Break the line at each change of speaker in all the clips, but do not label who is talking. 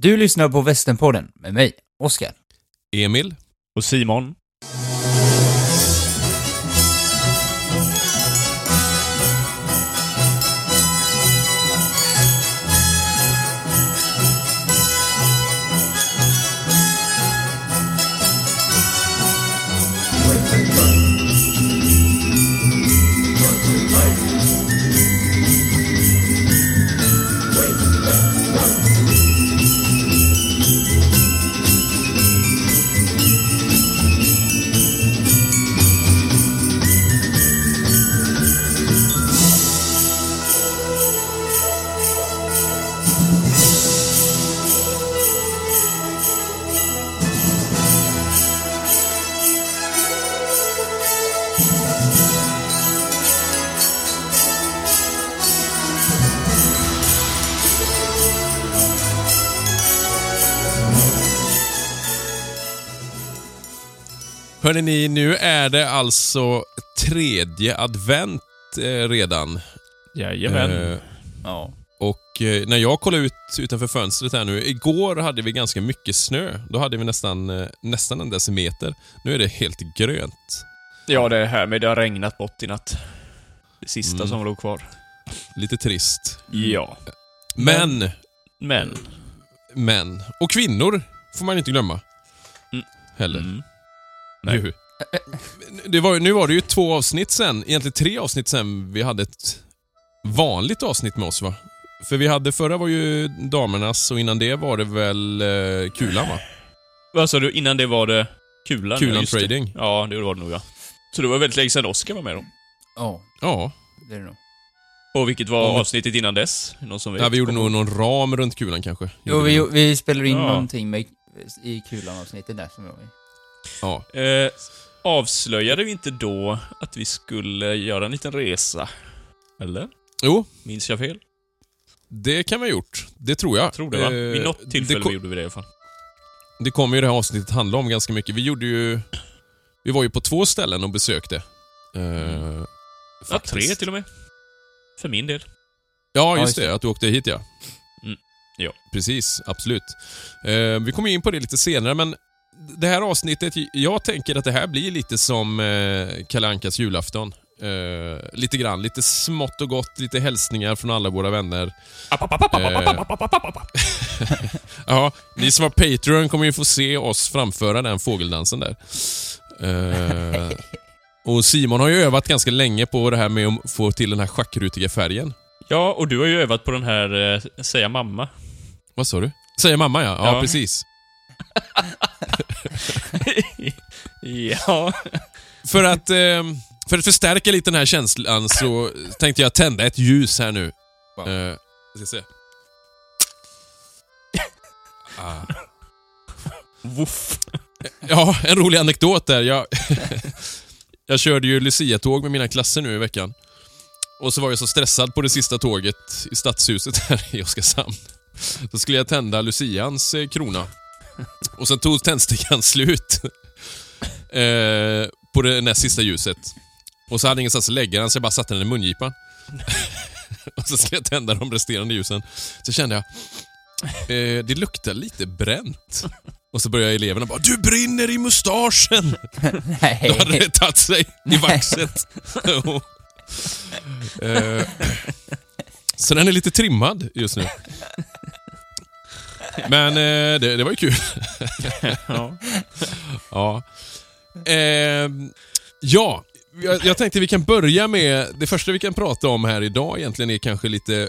Du lyssnar på Västernpodden med mig, Oskar.
Emil.
Och Simon.
Hörrni, ni, nu är det alltså tredje advent eh, redan.
Jajamän.
Eh,
Ja.
och eh, när jag kollade ut utanför fönstret här nu, igår hade vi ganska mycket snö. Då hade vi nästan, eh, nästan en decimeter. Nu är det helt grönt.
Ja, det är här med det har regnat bort i natt. Det sista
Mm.
som låg kvar.
Lite trist.
Ja.
Men,
Men.
men, och kvinnor får man inte glömma.
Mm.
Heller.
Mm. Nej.
Ju. Det var, nu var det ju två avsnitt sen, egentligen tre avsnitt sen vi hade ett vanligt avsnitt med oss va? För vi hade, förra var ju damernas och innan det var det väl eh, Kulan va?
Vad sa du? Innan det var det Kulan?
Kulan
ja, just det.
Trading.
Ja, det var det nog ja. Så det var väldigt länge sedan Oskar var med då.
Ja,
Ja,
det är det nog.
Och vilket var
Ja,
avsnittet innan dess? Någon som vet?
ja vi gjorde nog någon ram runt kulan kanske.
Jo, vi, vi spelade in
Ja.
någonting med, i Kulan-avsnittet där som jag var i.
Ja.
Eh, avslöjade vi inte då att vi skulle göra en liten resa? Eller?
Jo,
Minns jag fel?
det kan vi ha gjort. Det tror jag.
Jag tror det va?
Eh,
Vid något tillfälle gjorde vi det i alla fall.
det kommer ju det här avsnittet handla om ganska mycket. Vi gjorde ju... Vi var ju på två ställen och besökte. Eh,
Ja,
faktiskt.
tre till och med. För min del.
Ja, just
just
det. Att du åkte hit ja.
Mm, ja.
Precis, absolut. Eh, vi kommer in på det lite senare, men det här avsnittet, jag tänker att det här blir lite som eh, Kalle Ankas julafton. Eh, lite grann, lite smått och gott, lite hälsningar från alla våra vänner. Ja, ni som har Patreon kommer ju få se oss framföra den fågeldansen där. Eh, och Simon har ju övat ganska länge på det här med att få till den här schackrutiga färgen.
Ja, och du har ju övat på den här eh, Säga mamma.
Vad sa du? Säger mamma ja. Ja,
Ja.
precis.
ja.
För att, eh, för att förstärka lite den här känslan så tänkte jag tända ett ljus här nu.
Wow.
Jag ska se. Ah.
Woof.
Ja, en rolig anekdot där. Jag, jag körde ju Lucia-tåg med mina klasser nu i veckan. Och så var jag så stressad på det sista tåget i Stadshuset här i Oskarshamn. Då skulle jag tända Lucians eh, krona. Och sen tog tändstickan slut. Eh, på det näst sista ljuset. Och så hade jag ingenstans att lägga den så jag bara satte den i mungipan. och så skulle jag tända de resterande ljusen. Så kände jag, eh, det luktar lite bränt. Och så började eleverna bara “Du brinner i mustaschen!” Då hade
Nej.
det tagit sig i vaxet. Eh, så den är lite trimmad just nu. Men eh, det, det var ju kul.
Ja.
Ja. Eh, ja, jag, jag tänkte vi kan börja med... Det första vi kan prata om här idag egentligen är kanske lite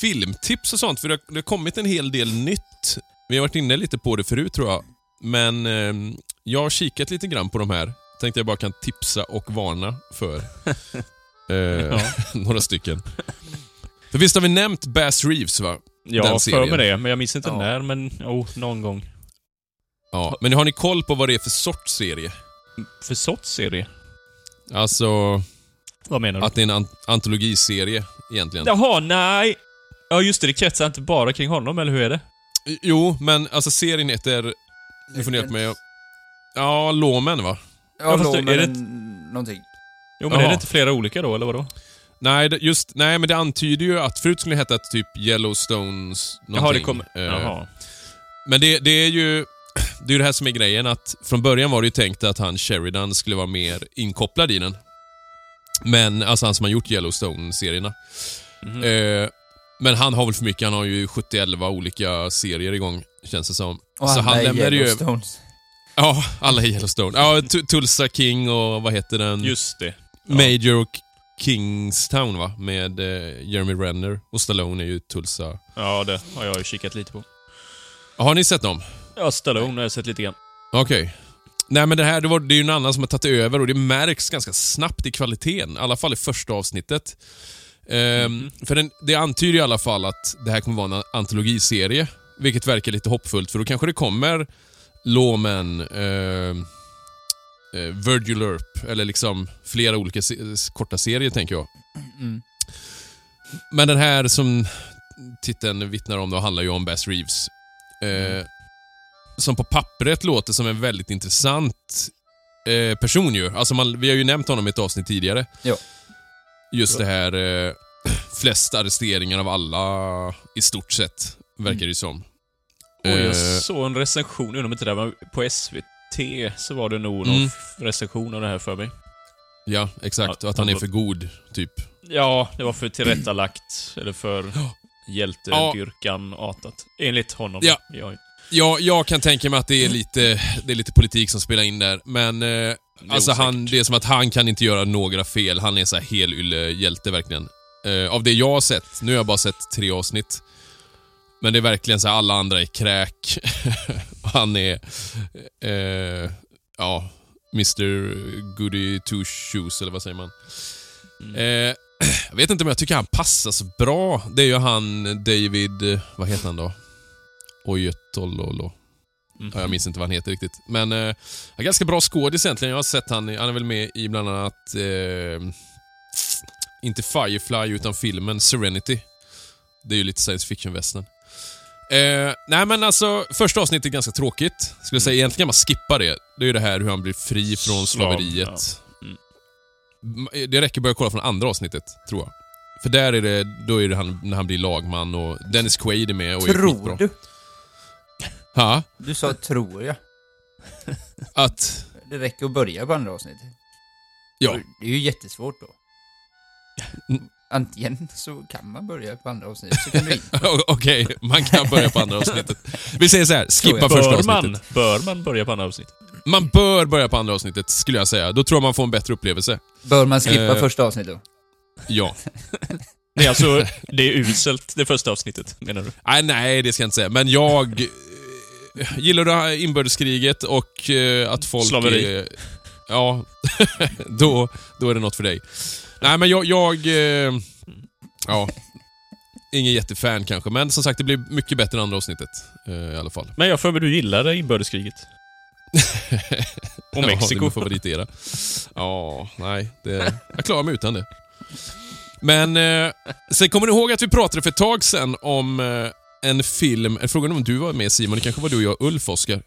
filmtips och sånt. För det har, det har kommit en hel del nytt. Vi har varit inne lite på det förut tror jag. Men eh, jag har kikat lite grann på de här. Tänkte jag bara kan tipsa och varna för. Eh, några stycken. För visst har vi nämnt Bass Reeves va?
Ja,
Den
för mig det. Men jag minns inte
Ja.
när, men oh, någon gång.
Ja. Men har ni koll på vad det är för sorts serie?
För sorts serie?
Alltså
Vad menar du?
att det är en an- antologiserie egentligen.
Jaha, nej! Ja, just det. Det kretsar inte bara kring honom, eller hur är det?
Jo, men alltså serien heter... Nu får ni hjälpa mig. Ja, Lomen va?
Ja,
Ja, fast det-
Lomen
är det-
någonting.
Jo, men är
Jaha.
det inte flera olika då, eller vadå?
Nej, just, nej, men det antyder ju att förut skulle det heta typ Yellowstones någonting.
Jaha, det kommer...
Eh,
Jaha.
Men det, det är ju det är ju det här som är grejen att från början var det ju tänkt att han Sheridan skulle vara mer inkopplad i den. Men, alltså han som har gjort Yellowstone-serierna.
Mhm.
Eh, men han har väl för mycket, han har ju 70 olika serier igång, känns det som.
Och
Så
alla
han
är
lämnade ju...
Yellowstones.
Ja, alla i Yellowstone. Ja, Tu- Tulsa King och vad heter den?
Just det. Ja.
Major och Kingstown va? Med eh, Jeremy Renner. Och Stallone är ju Tulsa.
Ja, det har jag ju kikat lite på.
Har ni sett dem?
Ja, Stallone har jag sett lite grann.
Okej. Nej men det här, det, var, det är ju en annan som har tagit över och det märks ganska snabbt i kvaliteten. I alla fall i första avsnittet. Ehm, För den, det antyder i alla fall att det här kommer vara en antologiserie. Vilket verkar lite hoppfullt för då kanske det kommer Lawman, eh, eh, Virgil Earp, eller liksom flera olika se korta serier tänker jag.
Mm.
Men den här som titeln vittnar om då handlar ju om Bass Reeves. Eh, som på pappret låter som en väldigt intressant eh, person ju. Alltså man, vi har ju nämnt honom i ett avsnitt tidigare.
Ja.
Just det här, eh, flest arresteringar av alla i stort sett, verkar det ju som.
Och jag
Eh,
såg en recension, undrar om inte det var på SVT, så var det nog någon
Mm.
f- recension av det här för mig.
ja, exakt.
Ja,
och att han är
han-
för god, typ.
Ja, det var för tillrättalagt, eller för hjältedyrkan-artat. Enligt honom.
Ja.
Jag,
Ja, jag kan tänka mig att det är lite, det är lite politik som spelar in där, men eh, alltså han, det är som att han kan inte göra några fel. Han är så här helylle hjälte verkligen. Eh, av det jag har sett, nu har jag bara sett tre avsnitt, men det är verkligen så här, alla andra är kräk. Han är, eh, ja, Mr Goody Two Shoes, eller vad säger man?
Mm.
Eh, jag vet inte om jag tycker han passar så bra. Det är ju han David, vad heter han då? Ojetololo.
Mhm.
Ja, jag minns inte vad han heter riktigt. Men eh, ganska bra skådis egentligen. Jag har sett han, han är väl med i bland annat, eh, inte Firefly utan filmen Serenity. Det är ju lite science fiction-västern. Eh, nej men alltså, första avsnittet är ganska tråkigt. Skulle säga, egentligen kan man skippa det. Det är ju det här hur han blir fri från
Slav,
slaveriet.
ja. Mm.
M- Det räcker att börja kolla från andra avsnittet, tror jag. För där är det, då är det han, när han blir lagman och Dennis Quaid är med och är
Tror
skitbra.
du?
Ha?
Du sa tror jag.
Att...
Det räcker att börja på andra avsnittet.
Ja.
Det är ju jättesvårt då. Antingen så kan man börja på andra avsnittet, så kan du inte.
Okej, man kan börja på andra avsnittet. Vi säger så här, skippa
Så
första
Bör man,
avsnittet.
bör man börja på andra avsnitt?
Man bör börja på andra avsnittet, skulle jag säga. Då tror jag man får en bättre upplevelse.
Bör man skippa
Eh.
första avsnittet då?
Ja.
Det är alltså, det är uselt, det första avsnittet, menar du?
Nej, nej, det ska jag inte säga. Men jag... eh, Gillar du inbördeskriget och eh, att folk...
Slaveri.
eh, ja, då, då är det något för dig. Nej, men jag... jag eh, ja. Ingen jättefan kanske, men som sagt, det blir mycket bättre än andra avsnittet. Eh, I alla fall.
Men jag för mig du gillade inbördeskriget. Och
Ja,
Mexiko.
det är min favoritera. Ja, nej. Det, jag klarar mig utan det. Men eh, sen kommer ni ihåg att vi pratade för ett tag sedan om eh, en film, frågan är om du var med Simon, det kanske var du och jag, Ulf Oskar.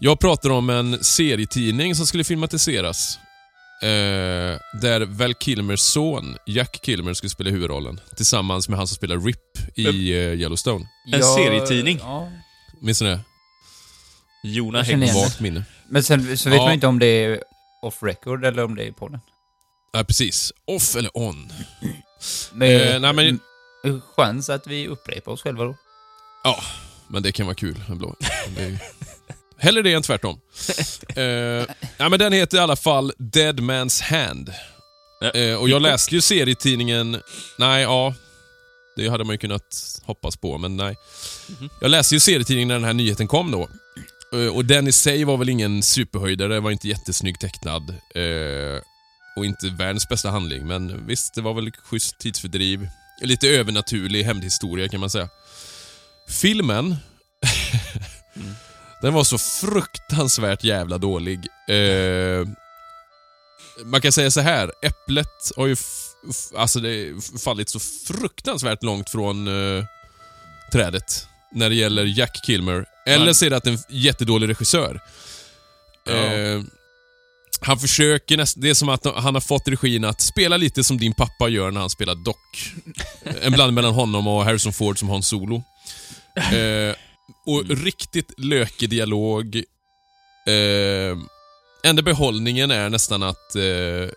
Jag pratade om en serietidning som skulle filmatiseras. Eh, där Val Kilmers son, Jack Kilmer, skulle spela huvudrollen. Tillsammans med han som spelar Rip i eh, Yellowstone.
En serietidning?
Ja.
Minns ni det?
Jona
Jag känner igen
Hex.
det.
Vagt minne.
Men sen så vet
Ja.
man inte om det är off record eller om det är på den.
Ja, precis. Off eller on?
Med
Eh, nej, men-
m- chans att vi upprepar oss själva då.
Ja, men det kan vara kul. en blå. Det är... Hellre det än tvärtom. uh, ja, men den heter i alla fall Dead Man's Hand.
Ja,
Eh, och jag läste ju serietidningen... Nej, ja. Det hade man ju kunnat hoppas på, men nej.
Mhm.
Jag läste ju serietidningen när den här nyheten kom då. Eh, och den i sig var väl ingen superhöjdare, var inte jättesnyggt tecknad. och inte världens bästa handling, men visst, det var väl schysst tidsfördriv. Lite övernaturlig hämndhistoria kan man säga. Filmen,
Mm.
Den var så fruktansvärt jävla dålig. Eh, man kan säga så här, Äpplet har ju alltså det fallit så fruktansvärt långt från eh, trädet när det gäller Jack Kilmer. Eller så är det att en jättedålig regissör.
Ja.
Eh, han försöker nästan, det är som att han har fått regin att spela lite som din pappa gör när han spelar Doc. En blandning mellan honom och Harrison Ford som har en solo. Eh, och riktigt lökig dialog. Eh, enda behållningen är nästan att eh,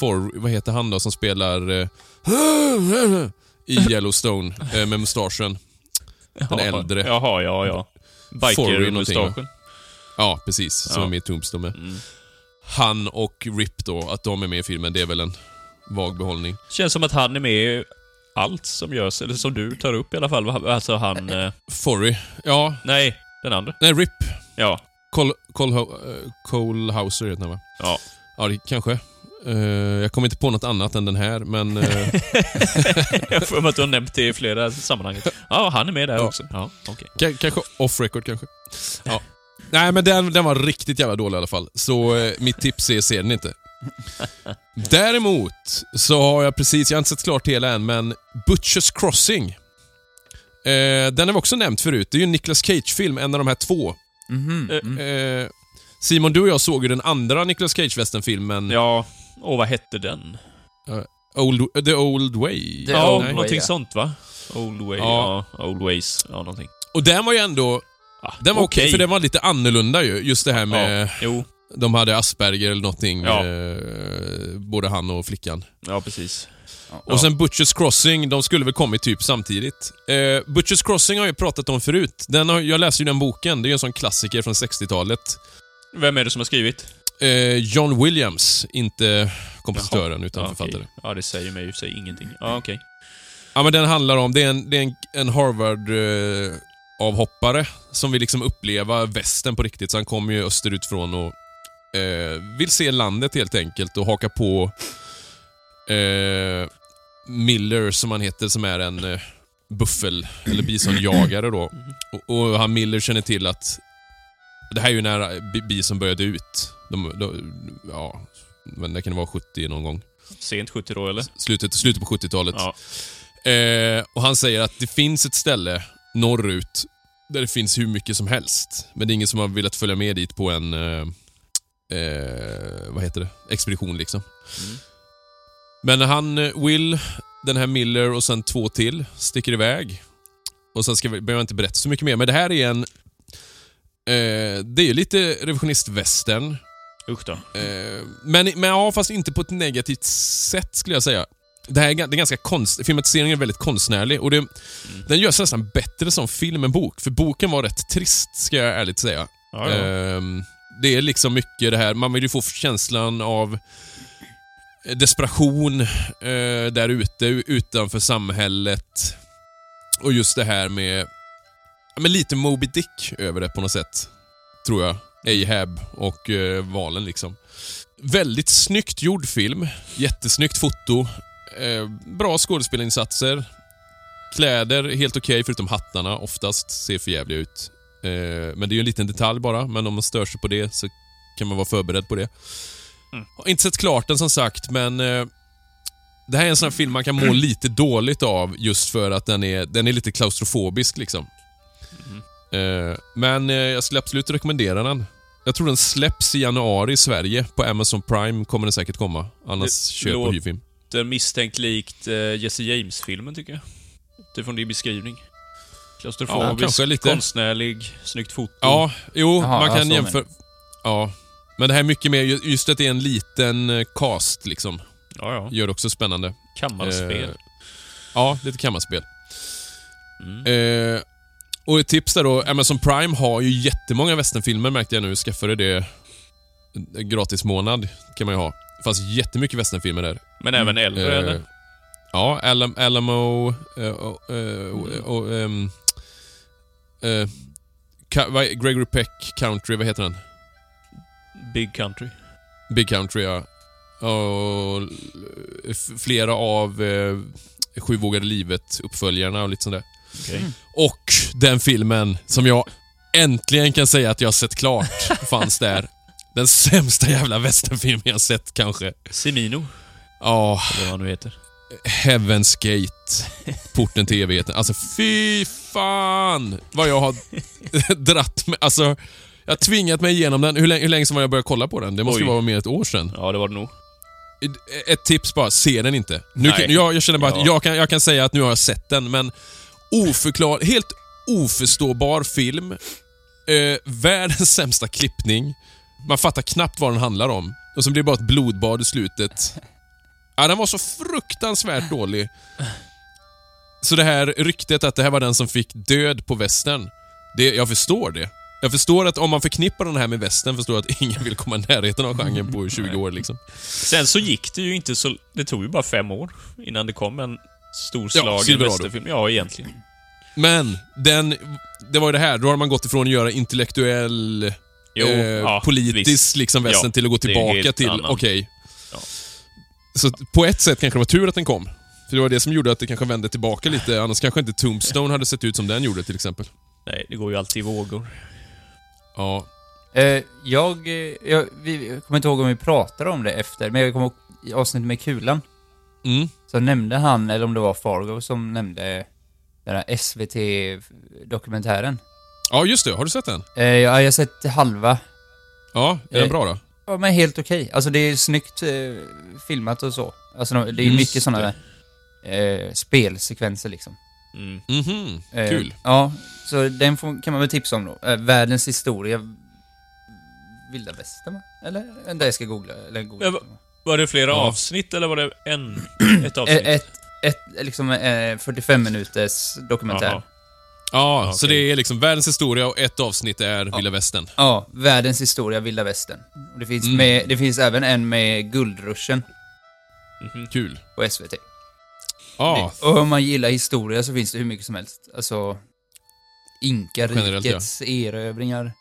For, vad heter han då som spelar eh, i Yellowstone eh, med mustaschen? Den äldre.
Jaha, ja, ja. Biker-mustaschen.
Ja, precis. Som
Ja.
är med i Tombstone.
Mm.
Han och Rip då, att de är med i filmen, det är väl en vag behållning.
Känns som att han är med allt som görs, eller som du tar upp i alla fall. Alltså han... Eh,
Forry, ja.
nej, den andra.
Nej, Rip.
Ja.
Cole, Cole, uh, Cole Hauser heter han va?
Ja.
Ja, det kanske. Eh, jag kommer inte på något annat än den här, men... eh,
Jag mig att du har nämnt det i flera sammanhang. Ja, han är med där
Ja.
också. Ja, okej.
Ka- kanske off record kanske. Ja. Nej, men den, den var riktigt jävla dålig i alla fall. Så eh, mitt tips är, se den inte. Däremot så har jag precis, jag har inte sett klart hela än, men Butchers Crossing. Eh, den har vi också nämnt förut. Det är ju en Nicolas Cage-film, en av de här två.
Mm.
Eh, Simon, du och jag såg ju den andra Nicolas Cage-västern-filmen,
Ja, och vad hette den?
Old, The Old Way.
The
ja,
Old Way,
någonting
ja.
sånt va? Old Way,
Ja.
ja. Old Ways, ja någonting.
Och den var ju ändå...
Ah,
Den var okej,
okej.
för den var lite annorlunda ju. Just det här med...
Ja, jo.
De hade Asperger eller någonting,
Ja.
eh, både han och flickan.
Ja, precis.
Och sen Butchers Crossing, de skulle väl kommit typ samtidigt. Eh, Butchers Crossing har jag pratat om förut. Den har, jag läste ju den boken, det är en sån klassiker från 60-talet.
Vem är det som har skrivit?
Eh, John Williams, inte kompositören utan
ja,
författare.
okej. Ja, det säger mig ju sig ingenting. Ja, okej.
Ja, men den handlar om, det är en, det är en, en Harvard-avhoppare som vill liksom uppleva västern på riktigt. Så han kommer ju österut från och eh, vill se landet helt enkelt och haka på eh, Miller som han heter, som är en eh, buffel eller bisonjagare då. Och, och han Miller känner till att det här är ju när bi- bison började ut. De, de, ja, men det kan vara 70 någon gång.
Sent 70 då, eller?
Slutet, slutet på 70-talet.
Ja.
Eh, och han säger att det finns ett ställe norrut där det finns hur mycket som helst. Men det är ingen som har velat följa med dit på en eh, eh, vad heter det? expedition liksom.
Mm.
Men han, eh, Will, den här Miller och sen två till sticker iväg. Och sen ska vi, behöver jag inte berätta så mycket mer, men det här är en... Eh, det är lite revisionist-västern.
Usch då.
Eh, men, men ja, fast inte på ett negativt sätt skulle jag säga. Det här är, det är ganska konst, filmatiseringen är väldigt konstnärlig och det, den görs nästan bättre som film än bok. För boken var rätt trist, ska jag ärligt säga.
Ja, ja.
Ehm, det är liksom mycket det här, man vill ju få känslan av eh, desperation eh, där ute, utanför samhället. Och just det här med, med lite Moby Dick över det på något sätt. Tror jag. Ahab och eh, valen liksom. Väldigt snyggt gjord film. Jättesnyggt foto. Eh, bra skådespelarinsatser. Kläder, helt okej förutom hattarna. Oftast ser för jävliga ut. Eh, men det är ju en liten detalj bara, men om man stör sig på det så kan man vara förberedd på det.
Mm.
Har inte sett klart den som sagt, men eh, det här är en sån här film man kan må lite dåligt av just för att den är, den är lite klaustrofobisk liksom. Eh, men eh, jag skulle absolut rekommendera den. Jag tror den släpps i januari i Sverige. På Amazon Prime kommer den säkert komma. Annars
Det
köp
låter-
hyrfilm.
Det är misstänkt likt eh, Jesse James-filmen, tycker jag. Utifrån din beskrivning.
Ja,
Klaustrofobisk,
kanske lite.
konstnärlig, snyggt foto.
Ja, jo,
Jaha,
man
ja,
kan jämföra... Ja. Men det här är mycket mer, just att det är en liten eh, cast liksom.
ja. ja.
Gör det också spännande.
Kammarspel.
Eh, ja, lite kammarspel.
Mm.
Eh, och ett tips där då, Amazon Prime har ju jättemånga westernfilmer märkte jag nu. Skaffade det en gratis månad kan man ju ha. Det fanns jättemycket westernfilmer där.
Men även äldre,
Eh,
eller?
Ja, Alam, Alamo eh, och, eh, och, och ehm, eh, Gregory Peck Country, vad heter den?
Big Country.
Big Country, ja. Och flera av eh, Sju vågade livet-uppföljarna och lite sånt där.
Okej.
Och den filmen som jag äntligen kan säga att jag har sett klart fanns där. Den sämsta jävla westernfilmen jag sett kanske.
Simino,
Ja,
eller vad han nu heter.
Heaven's Gate. Porten till evigheten. Alltså fy fan vad jag har dratt med. Alltså, Jag har tvingat mig igenom den. Hur länge, hur länge sedan var jag började kolla på den? Det måste ju
Oj.
vara mer än ett år sedan.
Ja, det var det nog.
Ett tips bara, se den inte. Nu,
Nej.
jag, jag känner bara att
Ja.
jag kan, jag kan säga att nu har jag sett den, men oförklar, helt oförståbar film. Eh, världens sämsta klippning. Man fattar knappt vad den handlar om. Och så blir det bara ett blodbad i slutet. Ja, den var så fruktansvärt dålig. Så det här ryktet att det här var den som fick död på västern, det, jag förstår det. Jag förstår att om man förknippar den här med västern förstår jag att ingen vill komma i närheten av genren på 20 år liksom.
Sen så gick det ju inte så... Det tog ju bara fem år innan det kom en storslagen
Silverado.
västerfilm. Ja, egentligen.
Men, den, det var ju det här, då har man gått ifrån att göra intellektuell,
Jo,
eh,
ja,
politisk
visst.
liksom västern
Ja,
till att gå tillbaka till, okej.
Ja.
Så på ett sätt kanske det var tur att den kom. För det var det som gjorde att det kanske vände tillbaka lite, annars kanske inte Tombstone hade sett ut som den gjorde till exempel.
Nej, det går ju alltid i vågor.
Ja.
Eh, jag, eh, jag, vi, jag kommer inte ihåg om vi pratade om det efter, men jag kommer ihåg i avsnittet med kulan.
Mm.
Så nämnde han, eller om det var Fargo, som nämnde den här SVT-dokumentären.
Ja, just det. Har du sett den?
Eh, ja, jag har sett halva.
Ja, är den
Eh,
bra då?
Ja, men helt okej. Alltså det är snyggt eh, filmat och så. Alltså det är
Just
mycket sådana eh, spelsekvenser liksom.
Mm.
Mhm,
Eh,
kul.
Ja, så den får, kan man väl tipsa om då. Eh, världens historia. Vilda västern va? Eller? Vänta, jag ska googla. Eller googla.
Ja, va- Var det flera
Ja.
avsnitt eller var det en, ett
Eh,
avsnitt?
ett, ett, liksom eh, 45 minuters dokumentär.
Jaha.
Ja, så
okej.
det är liksom världens historia och ett avsnitt är Vilda Västern.
Ja, världens historia, vilda västern. Det, finns
Mm.
med, det finns även en med guldruschen
Mhm.
Kul.
på SVT.
Ja,
Och om man gillar historia så finns det hur mycket som helst. Alltså, Inkarikets erövringar.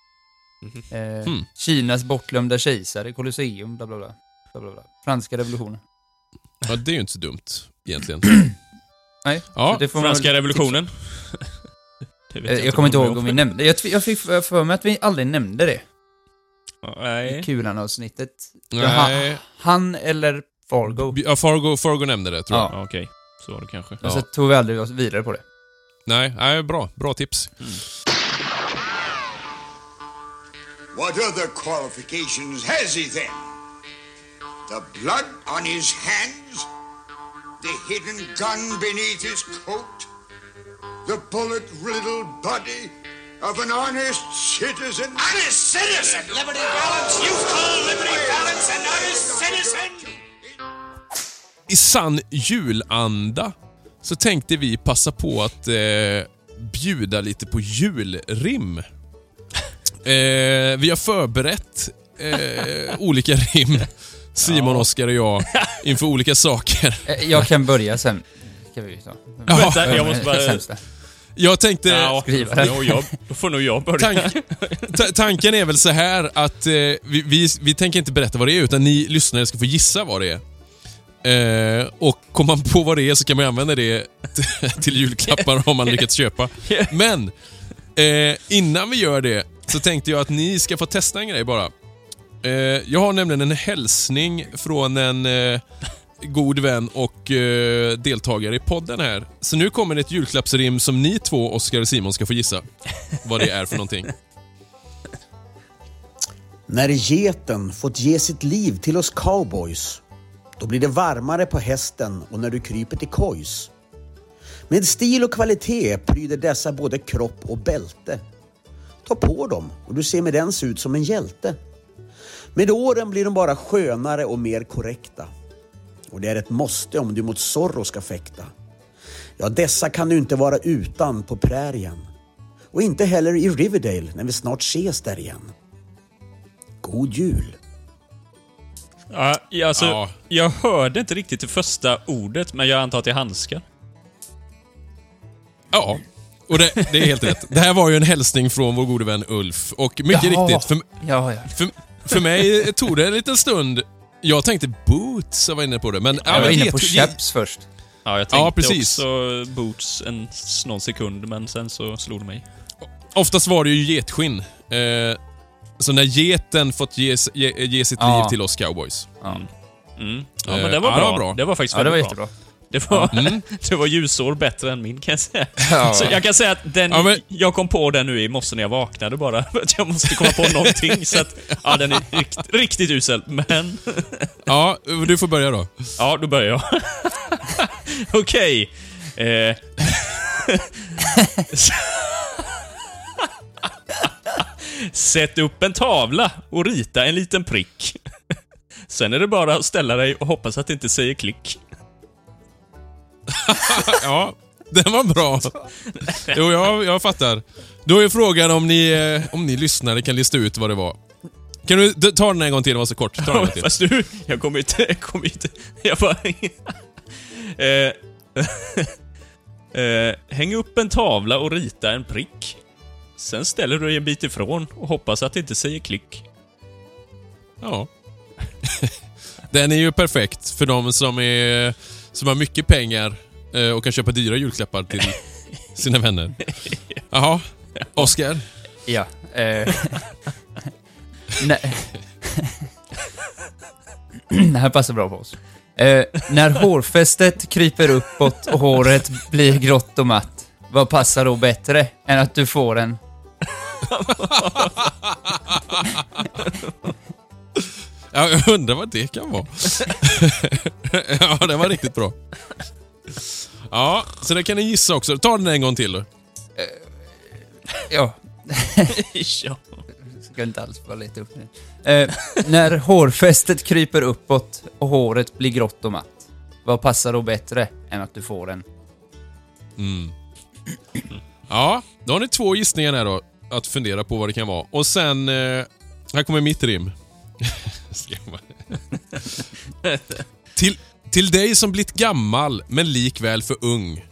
Mhm.
Eh,
Hmm.
Kinas bortglömda kejsare, Colosseum, bla bla bla. bla, bla, bla. Franska revolutionen.
ja, det är ju inte så dumt egentligen.
Nej,
Ja,
så det
Franska revolutionen? Det.
Eh, Jag kommer inte ihåg om vi
nämnde.
nämnde jag, jag fick för mig att vi aldrig nämnde det i
Nej.
Kulan-avsnittet. Ja, han,
Nej.
han eller Fargo.
Ja, Fargo, Fargo nämnde det tror jag.
Ja.
Okej. Så var det kanske.
Men så tog vi aldrig oss vidare på det.
Nej, nej, bra. Bra tips.
What other qualifications has he then? The blood on his hands? The hidden gun beneath his coat? The bullet riddled body of an honest citizen? Honest citizen! Liberty balance, youthful liberty balance, and honest citizen!
I sann julanda så tänkte vi passa på att eh, bjuda lite på julrim. Eh, vi har förberett eh, olika rim, Simon, Oskar och jag, inför olika saker.
Eh, Jag kan börja sen. Ska vi ta.
Ja,
Vänta, jag måste bara...
Jag tänkte...
Ja, nog jag, då får nog jag börja.
Tank, ta, tanken är väl så här att eh, vi, vi, vi tänker inte berätta vad det är, utan ni lyssnare ska få gissa vad det är. Eh, och kommer man på vad det är så kan man använda det till julklappar om man lyckats köpa. Men eh, innan vi gör det så tänkte jag att ni ska få testa en grej bara. Eh, jag har nämligen en hälsning från en eh, god vän och eh, deltagare i podden här. Så nu kommer ett julklappsrim som ni två, Oskar och Simon, ska få gissa vad det är för någonting.
När geten fått ge sitt liv till oss cowboys, då blir det varmare på hästen och när du kryper till kojs. Med stil och kvalitet pryder dessa både kropp och bälte. Ta på dem och du ser med den se ut som en hjälte. Med åren blir de bara skönare och mer korrekta. Och det är ett måste om du mot Zorro ska fäkta. Ja, dessa kan du inte vara utan på prärien. Och inte heller i Riverdale när vi snart ses där igen. God jul!
Ja, ja, alltså,
Ja.
Jag hörde inte riktigt det första ordet, men jag antar att det är handskar.
Ja, och det, det är helt rätt. Det här var ju en hälsning från vår gode vän Ulf. Och mycket
Jaha.
riktigt, för,
Ja, ja.
för, för mig tog det en liten stund. Jag tänkte boots, jag var inne på det. Men,
Jag var
men
inne på chaps först.
Ja, jag tänkte
Ja, precis.
också boots en någon sekund, men sen så slog det mig.
Oftast var det ju getskinn. Eh, så när geten fått ge, ge, ge sitt
Ja.
liv till oss cowboys.
Mm. Ja,
Eh,
men det var
ja,
bra.
det var bra.
Det var faktiskt
Ja, det var
väldigt
jättebra.
Det var, det var ljusår bättre än min kan jag säga.
Ja.
Så jag kan säga att den,
Ja, men-
jag kom på den nu i morse när jag vaknade bara. För att jag måste komma på någonting. Så att, ja, den är rikt, riktigt usel. Men,
Ja, du får börja då.
ja, då börjar jag. Okej. Eh. Sätt upp en tavla och rita en liten prick. Sen är det bara att ställa dig och hoppas att det inte säger klick.
Ja, den var bra. Jo, jag, jag fattar. Då är frågan om ni, eh, om ni lyssnare kan lista ut vad det var. Kan du ta den en gång till? Den var så kort. Ta den en gång till.
Fast du, jag kommer inte... Jag kommer inte... Jag bara... eh, eh, häng upp en tavla och rita en prick. Sen ställer du dig en bit ifrån och hoppas att det inte säger klick.
Ja. Den är ju perfekt för de som, är, som har mycket pengar eh, och kan köpa dyra julklappar till sina vänner. Jaha, Oscar?
Ja. Eh. Nej. det här passar bra på oss. Eh, när hårfästet kryper uppåt och håret blir grått och matt, vad passar då bättre än att du får en...
Ja, jag undrar vad det kan vara. ja, den var riktigt bra. Ja, så det kan ni gissa också. Ta den en gång till då.
Ja,
ja.
ska inte alls bara leta upp nu. Eh, när hårfästet kryper uppåt och håret blir grått och matt, vad passar då bättre än att du får en...
Ja, då har ni två gissningar här då. Att fundera på vad det kan vara. Och sen... Eh, här kommer mitt rim. Till, till dig som blivit gammal, men likväl för ung.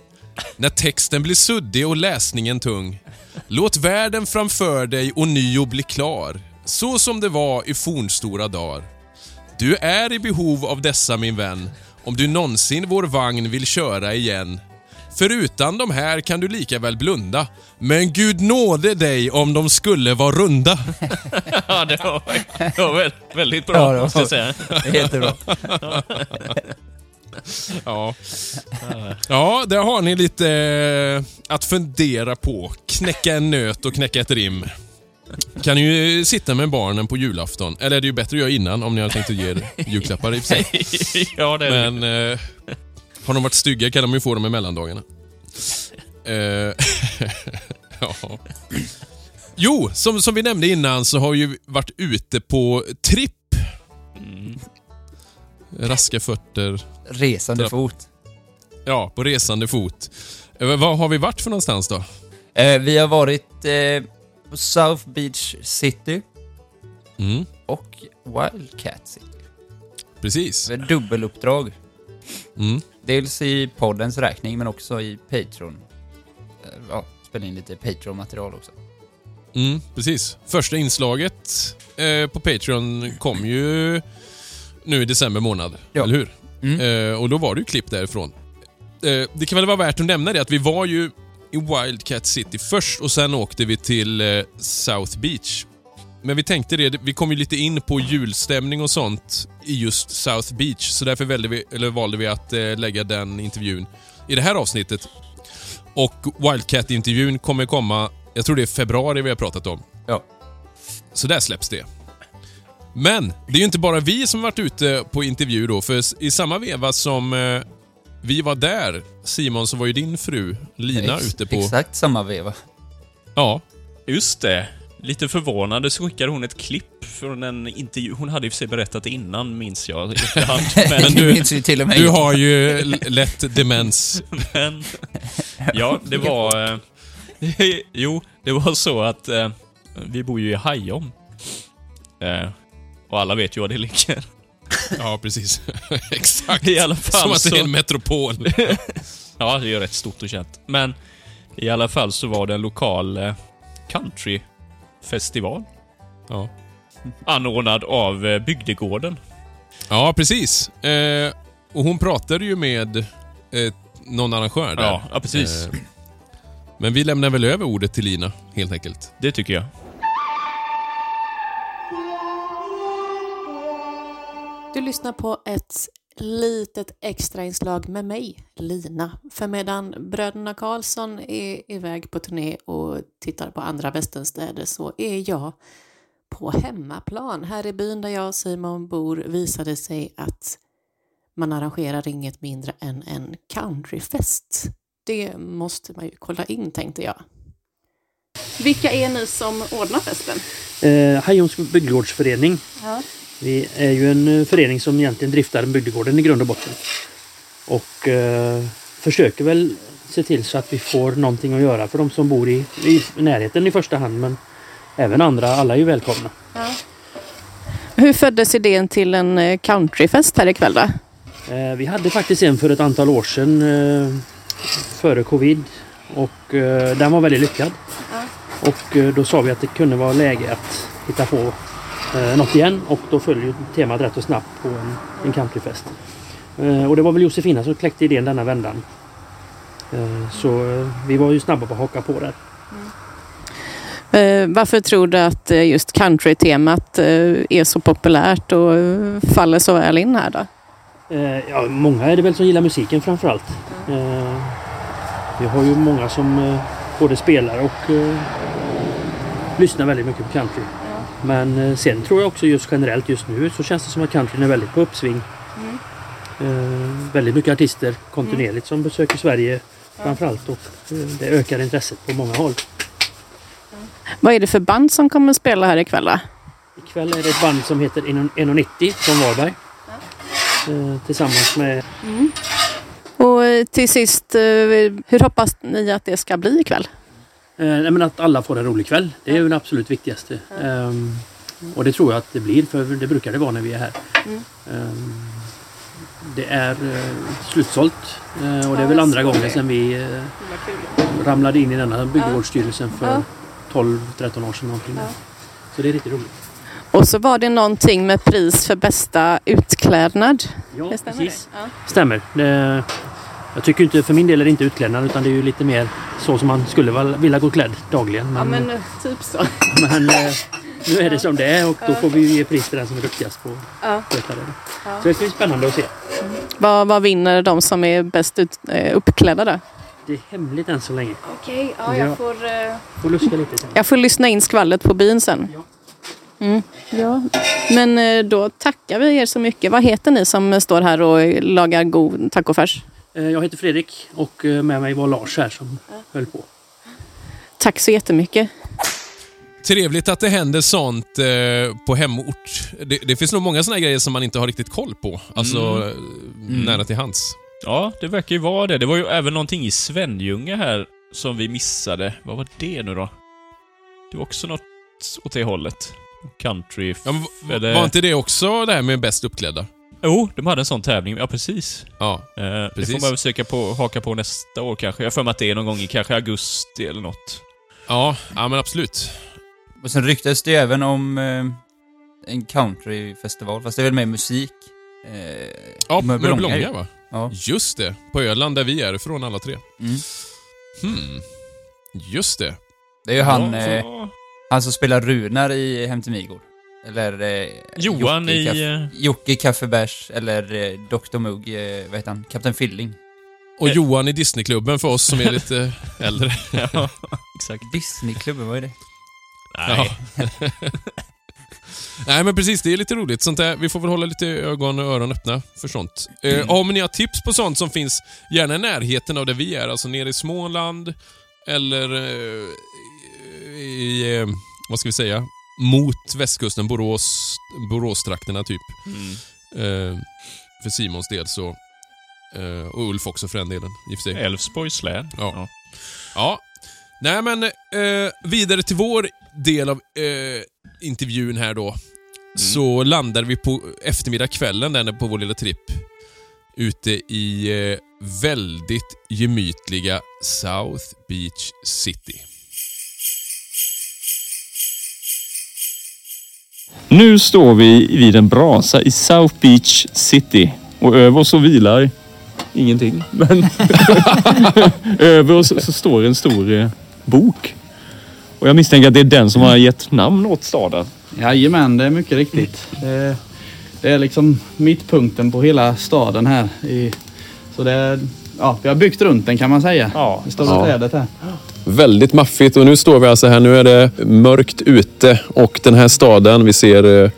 När texten blir suddig och läsningen tung. Låt världen framför dig och nio bli klar. Så som det var i fornstora dagar. Du är i behov av dessa min vän, om du någonsin vår vagn vill köra igen. För utan de här kan du lika väl blunda. Men Gud nåde dig om de skulle vara runda.
ja, det var, det var väl, väldigt bra,
Ja, det var-
måste jag säga.
Det jättebra.
Ja. ja, där har ni lite eh, att fundera på. Knäcka en nöt och knäcka ett rim. Kan ni ju sitta med barnen på julafton. Eller är det ju bättre att göra innan om ni har tänkt att ge er julklappar i och för sig.
ja, det är det.
Men eh, har de varit stygga kan de ju få dem i mellandagarna. Eh, ja. Jo, som, som vi nämnde innan så har ju varit ute på tripp. Raska fötter.
Resande
Ja.
fot.
Ja, på resande fot. Eh, Var har vi varit för någonstans då?
Eh, vi har varit eh, på South Beach City
Mm,
och Wildcat City.
precis.
Det är dubbeluppdrag.
Mm.
Dels i poddens räkning, men också i Patreon. Eh, Ja, spela in lite Patreon-material också.
Mm, precis. Första inslaget eh, på Patreon kom ju nu i december månad,
Ja.
eller hur?
Mm.
Eh, och då var det ju klipp därifrån. Eh, det kan väl vara värt att nämna det att vi var ju i Wildcat City först och sen åkte vi till eh, South Beach. Men vi tänkte det, vi kom ju lite in på julstämning och sånt i just South Beach, så därför valde vi, eller valde vi att eh, lägga den intervjun i det här avsnittet. Och Wildcat-intervjun kommer komma, jag tror det är februari vi har pratat om.
Ja.
Så där släpps det. Men det är ju inte bara vi som varit ute på intervju då, för i samma veva som eh, vi var där, Simon, så var ju din fru Lina
Ex-
ute på...
Exakt samma veva.
Ja,
Just det. Lite förvånande så skickade hon ett klipp från en intervju. Hon hade i och för sig berättat innan, minns jag. Men,
du minns ju till och med
du har ju lätt demens.
men ja, det var... Eh, jo, det var så att eh, vi bor ju i Hajom. Eh, och alla vet ju var det ligger.
Ja, precis. Exakt.
I alla fall
Som att det är en metropol.
Ja, det är ju rätt stort och känt. Men i alla fall så var det en lokal eh, countryfestival.
Ja.
Anordnad av eh, Bygdegården.
Ja, precis. Eh, och hon pratade ju med eh, någon arrangör där.
Ja, ja precis.
Eh, men vi lämnar väl över ordet till Lina, helt enkelt.
Det tycker jag.
Du lyssnar på ett litet extra inslag med mig, Lina. För medan bröderna Karlsson är iväg på turné och tittar på andra västernstäder så är jag på hemmaplan. Här i byn där jag och Simon bor visade sig att man arrangerar inget mindre än en countryfest. Det måste man ju kolla in tänkte jag. Vilka är ni som ordnar festen?
Eh, Hajons bygdegårdsförening.
Ja.
Vi är ju en eh, förening som egentligen driftar bygdegården i grund och botten. Och eh, försöker väl se till så att vi får någonting att göra för de som bor i, i närheten i första hand. Men även andra, alla är ju välkomna.
Hur föddes idén till en eh, countryfest här ikväll då?
Eh, vi hade faktiskt en för ett antal år sedan eh, före covid. Och eh, den var väldigt lyckad. Och eh, då sa vi att det kunde vara läge att hitta på eh, något igen. Och då föll ju temat rätt och snabbt på en, en countryfest. Eh, och det var väl Josefina som kläckte idén denna vändan. Eh, så vi var ju snabba på att haka på där.
Eh, varför tror du att just country-temat eh, är så populärt och faller så väl in här då?
Ja, många är det väl som gillar musiken framförallt. Eh, vi har ju många som både spelar och lyssnar väldigt mycket på country. Men eh, sen tror jag också just generellt just nu så känns det som att countryn är väldigt på uppsving. Eh, väldigt mycket artister kontinuerligt som besöker Sverige framförallt och eh, det ökar intresset på många håll.
Vad är det för band som kommer att spela här ikväll då?
Ikväll är det ett band som heter 1,90 från Varberg. Eh, tillsammans med
Och eh, till sist, eh, hur hoppas ni att det ska bli ikväll?
Eh, men att alla får en rolig kväll. Det är ju det absolut viktigaste. Ehm, och det tror jag att det blir, för det brukar det vara när vi är här. Ehm, det är eh, slutsålt eh, och det är väl andra gången sedan vi eh, ramlade in i denna bygdegårdsstyrelsen för 12-13 år sedan. Någonting. Så det är riktigt roligt.
Och så var det någonting med pris för bästa utklädnad.
Ja,
Det stämmer
precis.
det? Ja.
Stämmer. Det, jag tycker inte, för min del är det inte utklädnad utan det är ju lite mer så som man skulle vilja gå klädd dagligen.
Ja,
Men,
men eh, typ så.
Men eh, nu är det som det är och då får vi ju ge pris till den som är duktigast på
Ja.
att sköta det. Så det ska bli spännande att se.
Vad, vad vinner de som är bäst ut, eh, uppklädda då?
Det är hemligt än så länge.
Okej,
ja, jag
får...
Får luska lite sen.
Jag får lyssna in skvallret på byn sen. Mm. Ja. Men då tackar vi er så mycket. Vad heter ni som står här och lagar god tacofärs?
Eh, Jag heter Fredrik och eh, med mig var Lars här som höll på.
Tack så jättemycket.
Trevligt att det händer sånt eh, på hemort. Det, det finns nog många såna grejer som man inte har riktigt koll på. Alltså, eh, nära till hands.
Ja, det verkar ju vara det. Det var ju även någonting i Svenljunga här som vi missade. Vad var det nu då? Det var också något åt det hållet. Country...
Ja, men,
eller-
Var inte det också det här med bäst uppklädda?
Jo, de hade en sån tävling. Ja, precis.
Ja.
Eh, det
Precis.
får man väl försöka på, haka på nästa år kanske. Jag har för mig att det är någon gång i kanske augusti eller något.
Ja, ja men absolut.
Och sen ryktas det även om eh, en countryfestival, fast det är väl mer musik. Eh,
Ja, Mörbylånga va?
Ja.
Just det. På Öland där vi är ifrån alla tre.
Mm.
Hmm. Just det.
Det är ju han,
Ja,
eh,
så-
han som spelar Runar i Hem till Midgård. Eller eh,
Johan
Jocke
i,
Kaff-
eh,
Jocke Kaffebärs, eller eh, Dr Mugg, eh, vad heter han? Kapten Filling.
Och
Eh.
Johan i Disneyklubben för oss som är lite äldre.
ja, exakt.
Disneyklubben, vad är det?
Nej.
Nej men precis, det är lite roligt. Sånt där, vi får väl hålla lite ögon och öron öppna för sånt. Eh, Har ni några tips på sånt som finns gärna i närheten av där vi är? Alltså nere i Småland eller eh, i, eh, vad ska vi säga, mot västkusten, Borås, Boråstrakterna typ.
Mm.
Eh, för Simons del så. Eh, och Ulf också för den delen.
Älvsborgs län.
Ja. Ja. Nej men, eh, vidare till vår del av eh, intervjun här då. Så landar vi på eftermiddagskvällen där på vår lilla tripp. Ute i eh, väldigt gemytliga South Beach City.
Nu står vi vid en brasa i South Beach City och över oss så vilar ingenting. Men över oss så står en stor eh, bok. Och jag misstänker att det är den som har gett namn åt staden.
Jajamän, det är mycket riktigt. Det det är liksom mittpunkten på hela staden här. I, så det är, ja, vi har byggt runt den kan man säga.
Ja.
Det stora
Ja.
trädet här.
Väldigt maffigt och nu står vi alltså här. Nu är det mörkt ute och den här staden, vi ser eh,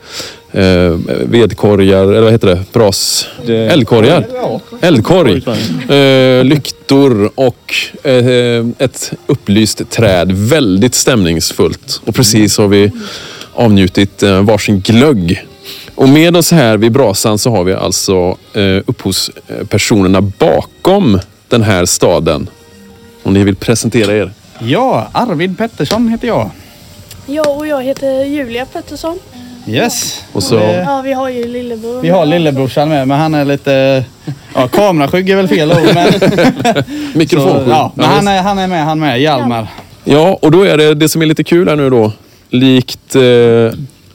eh, vedkorgar, eller vad heter det? Bras... Eldkorgar. Eldkorg. Eh, lyktor och eh, ett upplyst träd. Väldigt stämningsfullt. Och precis har vi avnjutit eh, varsin glögg. Och med oss här vid brasan så har vi alltså eh, upphovspersonerna bakom den här staden. Om ni vill presentera er.
Ja, Arvid Pettersson heter jag.
Ja, och jag heter Julia Pettersson.
Yes.
Och så...
Ja, vi har ju lillebror.
Vi har lillebrorsan med, men han är lite... Ja, kameraskygg är väl fel ord, men... Så,
Mikrofonskydd.
ja, men han är, han är med, han med. Hjalmar.
Ja, och då är det det som är lite kul här nu då. Likt eh,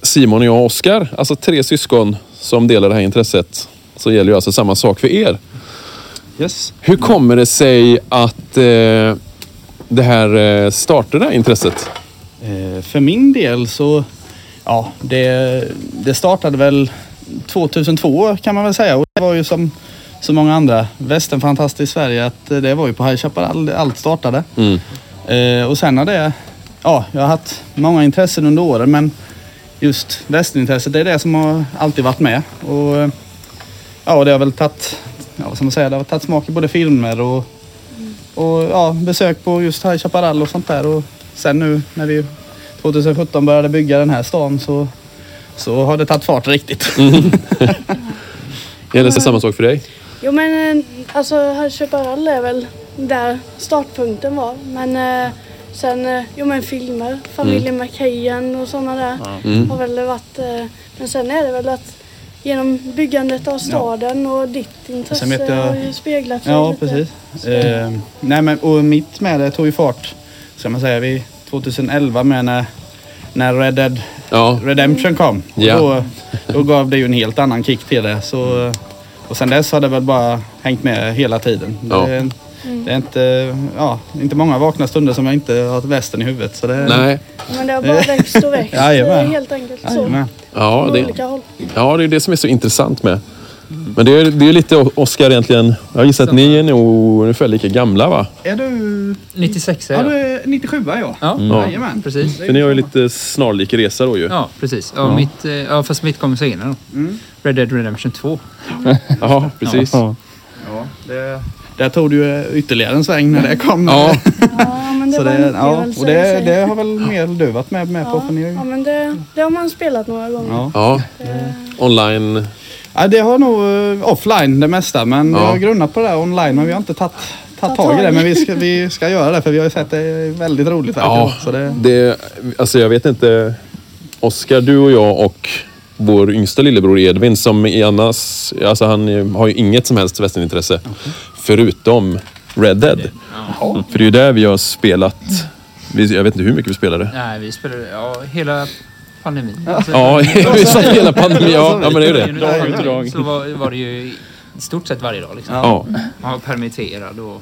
Simon och jag och Oskar, alltså tre syskon som delar det här intresset, så gäller ju alltså samma sak för er.
Yes.
Hur kommer det sig att eh, det här eh, startade, intresset?
Eh, för min del så... Ja, det, det startade väl 2002 kan man väl säga. Och det var ju som så många andra västernfantaster i Sverige att eh, det var ju på High Chaparral allt startade.
Mm.
Eh, och sen har det... Ja, jag har haft många intressen under åren men just västernintresset det är det som har alltid varit med. Och ja, det har väl tagit... Ja, vad ska man säga? Det har tagit smak i både filmer och, och ja, besök på just High Chaparral och sånt där. Och sen nu när vi 2017 började bygga den här stan så, så har det tagit fart riktigt.
Gäller det samma sak för dig?
Jo, men eh, alltså Herr Chaparral är väl där startpunkten var. Men eh, sen, eh, jo men filmer, familjen McKayen och sådana där
Mm.
har väl varit... Eh, men sen är det väl att genom byggandet av staden och ditt intresse
Sen vet jag-
har ju speglat sig
Ja,
lite.
precis. Eh, nej, men, och mitt med det tog ju fart, ska man säga, vi 2011 med när, när Red Dead
Ja,
Redemption kom. Och
Ja.
då, då gav det ju en helt annan kick till det. Så, och sen dess har det väl bara hängt med hela tiden.
Ja.
Det, är, det är inte, ja, inte många vakna stunder som jag inte har ett västern i huvudet. Så det,
nej.
Men det har bara växt och växt
Jajamän.
helt enkelt. Så.
Jajamän.
Ja, det,
olika håll.
ja, det är det som är så intressant med. Men det är, det är lite Oskar egentligen. Jag gissar att ni är nog ungefär lika gamla va?
Är du...
96
Ja,
är
du
jag.
är 97 ja.
Ja,
Ja.
Jajamän.
precis.
För ni har ju lite snarlik resa då ju.
Ja, precis. Ja, Mitt, eh, ja, fast mitt kommer senare då. Red Dead Redemption 2.
Ja, precis.
Ja, det, där tog du ytterligare en sväng när det kom.
Ja,
Ja, men det
Så
var en
det, ja, och
i
det, det har väl mer du varit med, med på?
Ja,
För ni,
ja men det, det har man spelat några gånger.
ja.
ja. Online.
Ja, det har nog eh, offline det mesta, men
Ja.
vi har grunnat på det här online, men vi har inte tagit tagit tag i det. Men vi ska, vi ska göra det, för vi har ju sett det är väldigt roligt.
Ja,
Så det,
det, alltså jag vet inte. Oskar, du och jag och vår yngsta lillebror Edvin som är annars, alltså han har ju inget som helst västernintresse förutom Red Dead. För det är ju där vi har spelat. Jag vet inte hur mycket vi spelade.
Nej, vi spelade ja, hela pandemin. Alltså,
Ja, vi satt hela pandemin. Ja, ja men det är ju det.
Dag
ut och dag.
Så var, var det ju i stort sett varje dag liksom.
Ja.
Man var permitterad och...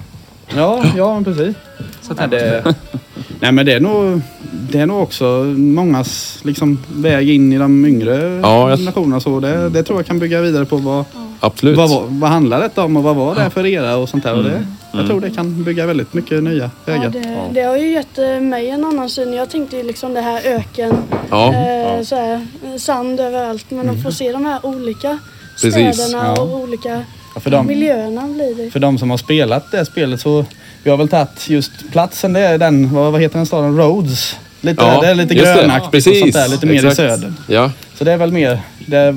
ja, ja, men precis.
Så
Nej, det, nej, men det är nog, det är nog också mångas liksom, väg in i de yngre
Ja, jag-
generationerna. Så det, det tror jag kan bygga vidare på vad,
Absolut.
vad, vad, vad handlar detta om och vad var det för era och sånt där. Och det, jag tror det kan bygga väldigt mycket nya
Ja,
vägar.
det, det har ju gett eh, mig en annan syn. Jag tänkte ju liksom det här öken,
Ja,
eh, Så här, eh, sand överallt. Men att få se de här olika
Precis.
städerna
Ja.
och olika
Ja, för dem,
miljöerna blir det.
För de som har spelat det spelet så vi har väl tagit just platsen, det är den, vad, vad heter den staden? Rhodes. Lite,
Ja,
det är lite grönaktigt och
Precis,
sånt där, lite mer
exakt.
i söder.
ja.
Så det är väl mer det,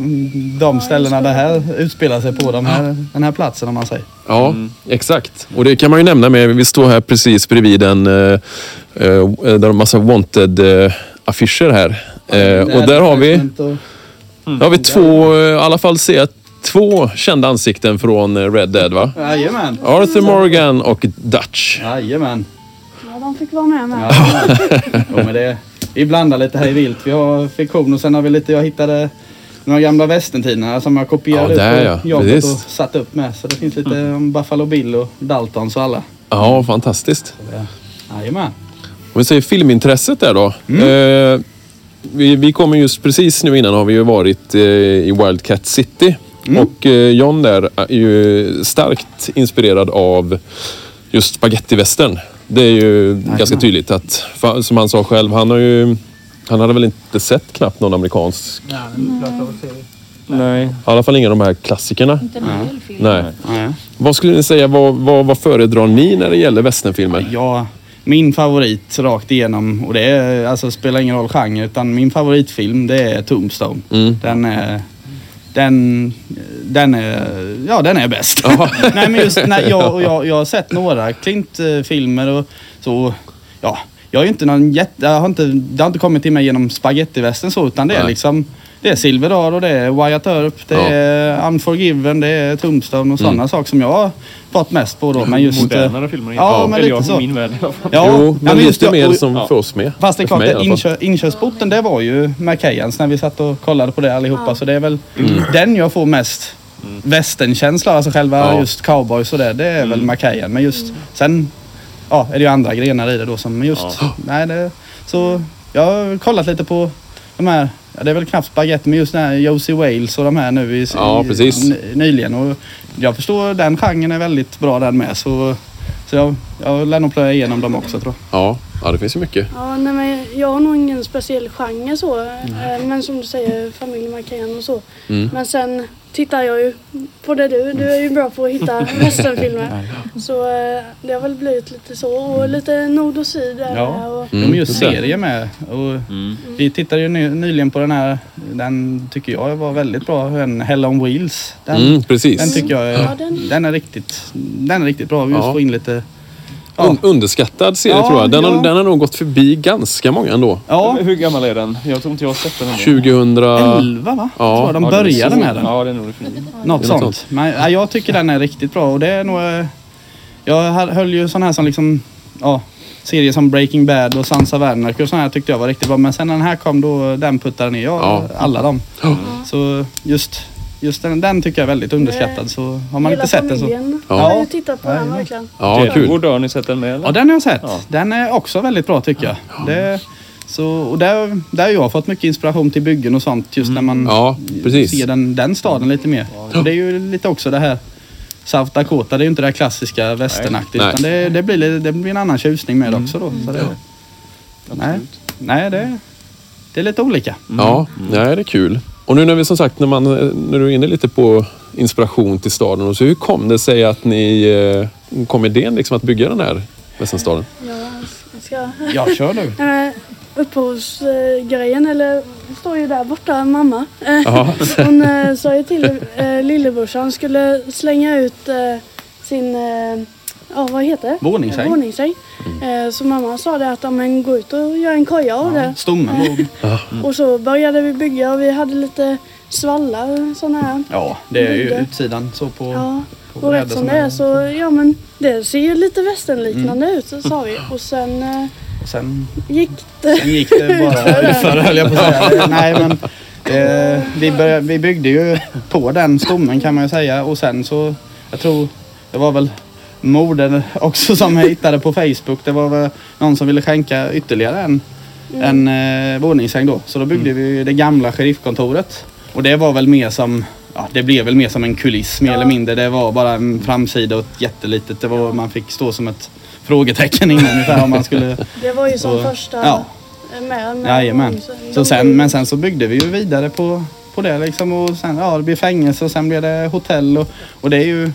de ställena det här utspelar sig på, de här, den här platsen om man säger.
Ja, exakt. Och det kan man ju nämna med, vi står här precis bredvid en, där har massa wanted-affischer här. Eh, och där har vi,
Och,
där har vi två, i alla fall ser jag två kända ansikten från Red Dead va?
jajamän.
Arthur Morgan och Dutch.
Jajamän.
Ja, de fick vara med med.
Ja, jo, men det, vi blandar lite här i vilt. Vi har fiktion och sen har vi lite, jag hittade några gamla västentidningar som jag kopierade
Ja, där
ut
ja.
jobbet
Precis.
och satt upp med. Så det finns lite om Buffalo Bill och Daltons och alla.
Ja, fantastiskt.
Jajamän.
Om vi säger filmintresset där då. Eh, vi, vi kommer just precis nu innan har vi ju varit eh, i Wildcat City. Och eh, John där är ju starkt inspirerad av just spagettivästern. Det är ju ganska tydligt att, som han sa själv, han har ju han hade väl inte sett knappt någon amerikansk,
Nej.
i alla fall inga av de här klassikerna.
Inte film.
Nej.
Nej.
Vad skulle ni säga, vad, vad, vad föredrar ni när det gäller westernfilmer?
Ja, min favorit rakt igenom och det är, alltså spelar ingen roll genre utan min favoritfilm det är Tombstone.
Mm.
Den är den, den är, ja den är bäst. nej men just, nej, jag, jag, jag har sett några Clint-filmer och så, ja. Jag är inte någon jätte, jag har inte, det har inte kommit till mig genom spagettivästen så utan det är
Nej. liksom
det är Silverdal och det är Wyatt Earp, det
Ja.
är Unforgiven, det är Tombstone och sådana
Mm.
saker som jag har fått mest på då. Men just, eh,
Modernare filmer.
Ja, men
Eller
lite
jag
så.
min värld i alla fall.
Ja,
jo,
ja,
men
just det.
mer som
ja.
för oss med.
Fast det är klart,
mig i
att
alla fall.
inkör, inkörsporten det var ju McKayans när vi satt och kollade på det allihopa. Så det är väl den jag får mest västernkänsla, alltså själva
Ja.
just cowboys och det. Det är väl McKayan. Men just sen ja, är det ju andra grenar i det då som just, nej det, så jag har kollat lite på de här, ja, det är väl knappt spagetti men just den här Josie Wales och de här nu i,
Ja, precis.
nyligen. Och jag förstår den genren är väldigt bra den med. Så, så jag, jag lär nog plöja igenom dem också tror jag.
Ja, ja, det finns ju mycket.
Ja, nej, men jag har nog ingen speciell genre så. eh, Men som du säger, familj McCann och så.
Mm.
Men sen tittar jag ju på det du. Du är ju bra på att hitta westernfilmer. Så eh, det har väl blivit lite så. Och lite nord och syd där.
Ja.
Och,
Mm,
De är just serier med. Och
Mm.
Vi tittade ju ny, nyligen på den här. Den tycker jag var väldigt bra. Den Hell on Wheels. Den,
Mm, precis.
den tycker jag är,
Ja, den-
den är riktigt, den är riktigt bra. Just
Ja.
få in lite... Ja.
Un- underskattad serie
Ja,
tror jag. Den, har,
ja.
den har nog gått förbi ganska många ändå.
Ja,
Hur gammal är den? Jag tror inte jag har sett den ännu.
2000...
11 va?
Ja.
Tror jag de började med den.
Ja, det är nog.
Något
Något
sånt.
sånt.
Men ja, jag tycker den är riktigt bra och det är nog... eh, Jag hö- höll ju sån här som liksom... Ja, serier som Breaking Bad och of Anarchy och sån här tyckte jag var riktigt bra. Men sen när den här kom då, den puttade ner jag
Ja.
alla dem. Så just, just den, den tycker jag är väldigt underskattad. Så har man
hela
inte sett den så...
Ja.
har ju tittat på den
Ja.
verkligen.
Ja, kul.
Trädgård, har ni sett den med eller?
Ja, den har jag sett.
Ja.
Den är också väldigt bra tycker jag. Det, så, och där, där har jag fått mycket inspiration till byggen och sånt just när man
Ja,
ser den, den staden lite mer. Och det är ju lite också det här South Dakota, det är ju inte det här klassiska västernaktiga
Nej.
utan det, det, blir, lite- det blir en annan tjusning med det också då. Så det, nej, nej det, det är lite olika.
Ja, nej, det är kul. Och nu när vi som sagt, när, man, när du är inne lite på inspiration till staden. Och så hur kom det sig att ni eh, kom idén liksom att bygga den här västernstaden?
Ja, jag ska...
Ja, kör du.
Eh, upphovsgrejen, eller står ju där borta, mamma. Eh, hon eh, sa ju till eh, lillebrorsan skulle slänga ut eh, sin, eh, ja vad heter det?
Våningssäng.
Våningssäng. Eh, så mamma sa det att ja, men gå ut och gör en koja av det.
Stommen.
Och så började vi bygga och vi hade lite svallar sådana här.
Ja, det är ju utsidan så på...
Ja.
på
Och rätt som det är så, ja men det ser ju lite västernliknande ut, så sa vi. Och sen eh,
Sen
gick det.
Sen gick det bara utför höll jag på att säga. Nej men eh, vi, började, vi byggde ju på den stommen kan man ju säga och sen så, jag tror det var väl modern också som jag hittade på Facebook. Det var någon som ville skänka ytterligare en, en eh, våningssäng då. Så då byggde vi det gamla sheriffkontoret. Och det var väl mer som Ja, det blev väl mer som en kuliss mer eller mindre. Det var bara en framsida och ett jättelitet. Det var, man fick stå som ett frågetecken innan ungefär om man skulle
Det var ju som
Så,
första
ja.
med. med
Jajamän. Så sen, men sen så byggde vi ju vidare på, på det liksom och sen ja, det blev fängelse och sen blev det hotell och, och det är ju,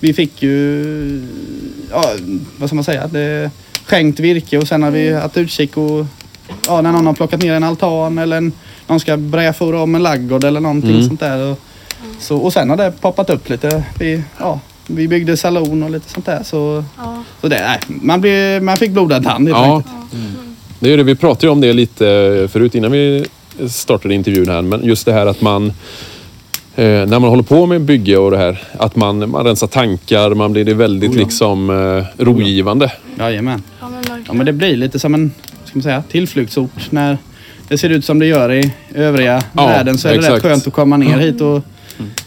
vi fick ju, ja vad ska man säga, det skänkt virke och sen har vi haft utkik och ja, när någon har plockat ner en altan eller en, någon ska bräfora om en laggård eller någonting
Mm.
sånt där. Och, så, och sen har det poppat upp lite. Vi, ja, vi byggde salon och lite sånt där. Så,
Ja.
så det, nej, man, blir, man fick blodad tand helt
Ja,
enkelt.
det är det. Vi pratade ju om det lite förut innan vi startade intervjun här. Men just det här att man eh, när man håller på med bygge och det här, att man, man rensar tankar, man blir det väldigt
Oh ja.
liksom eh, rogivande.
Jajamän.
Ja, men verkligen.
Ja men det blir lite som en ska man säga, tillflyktsort när det ser ut som det gör i övriga
Ja,
världen så är det rätt
exakt.
skönt att komma ner hit och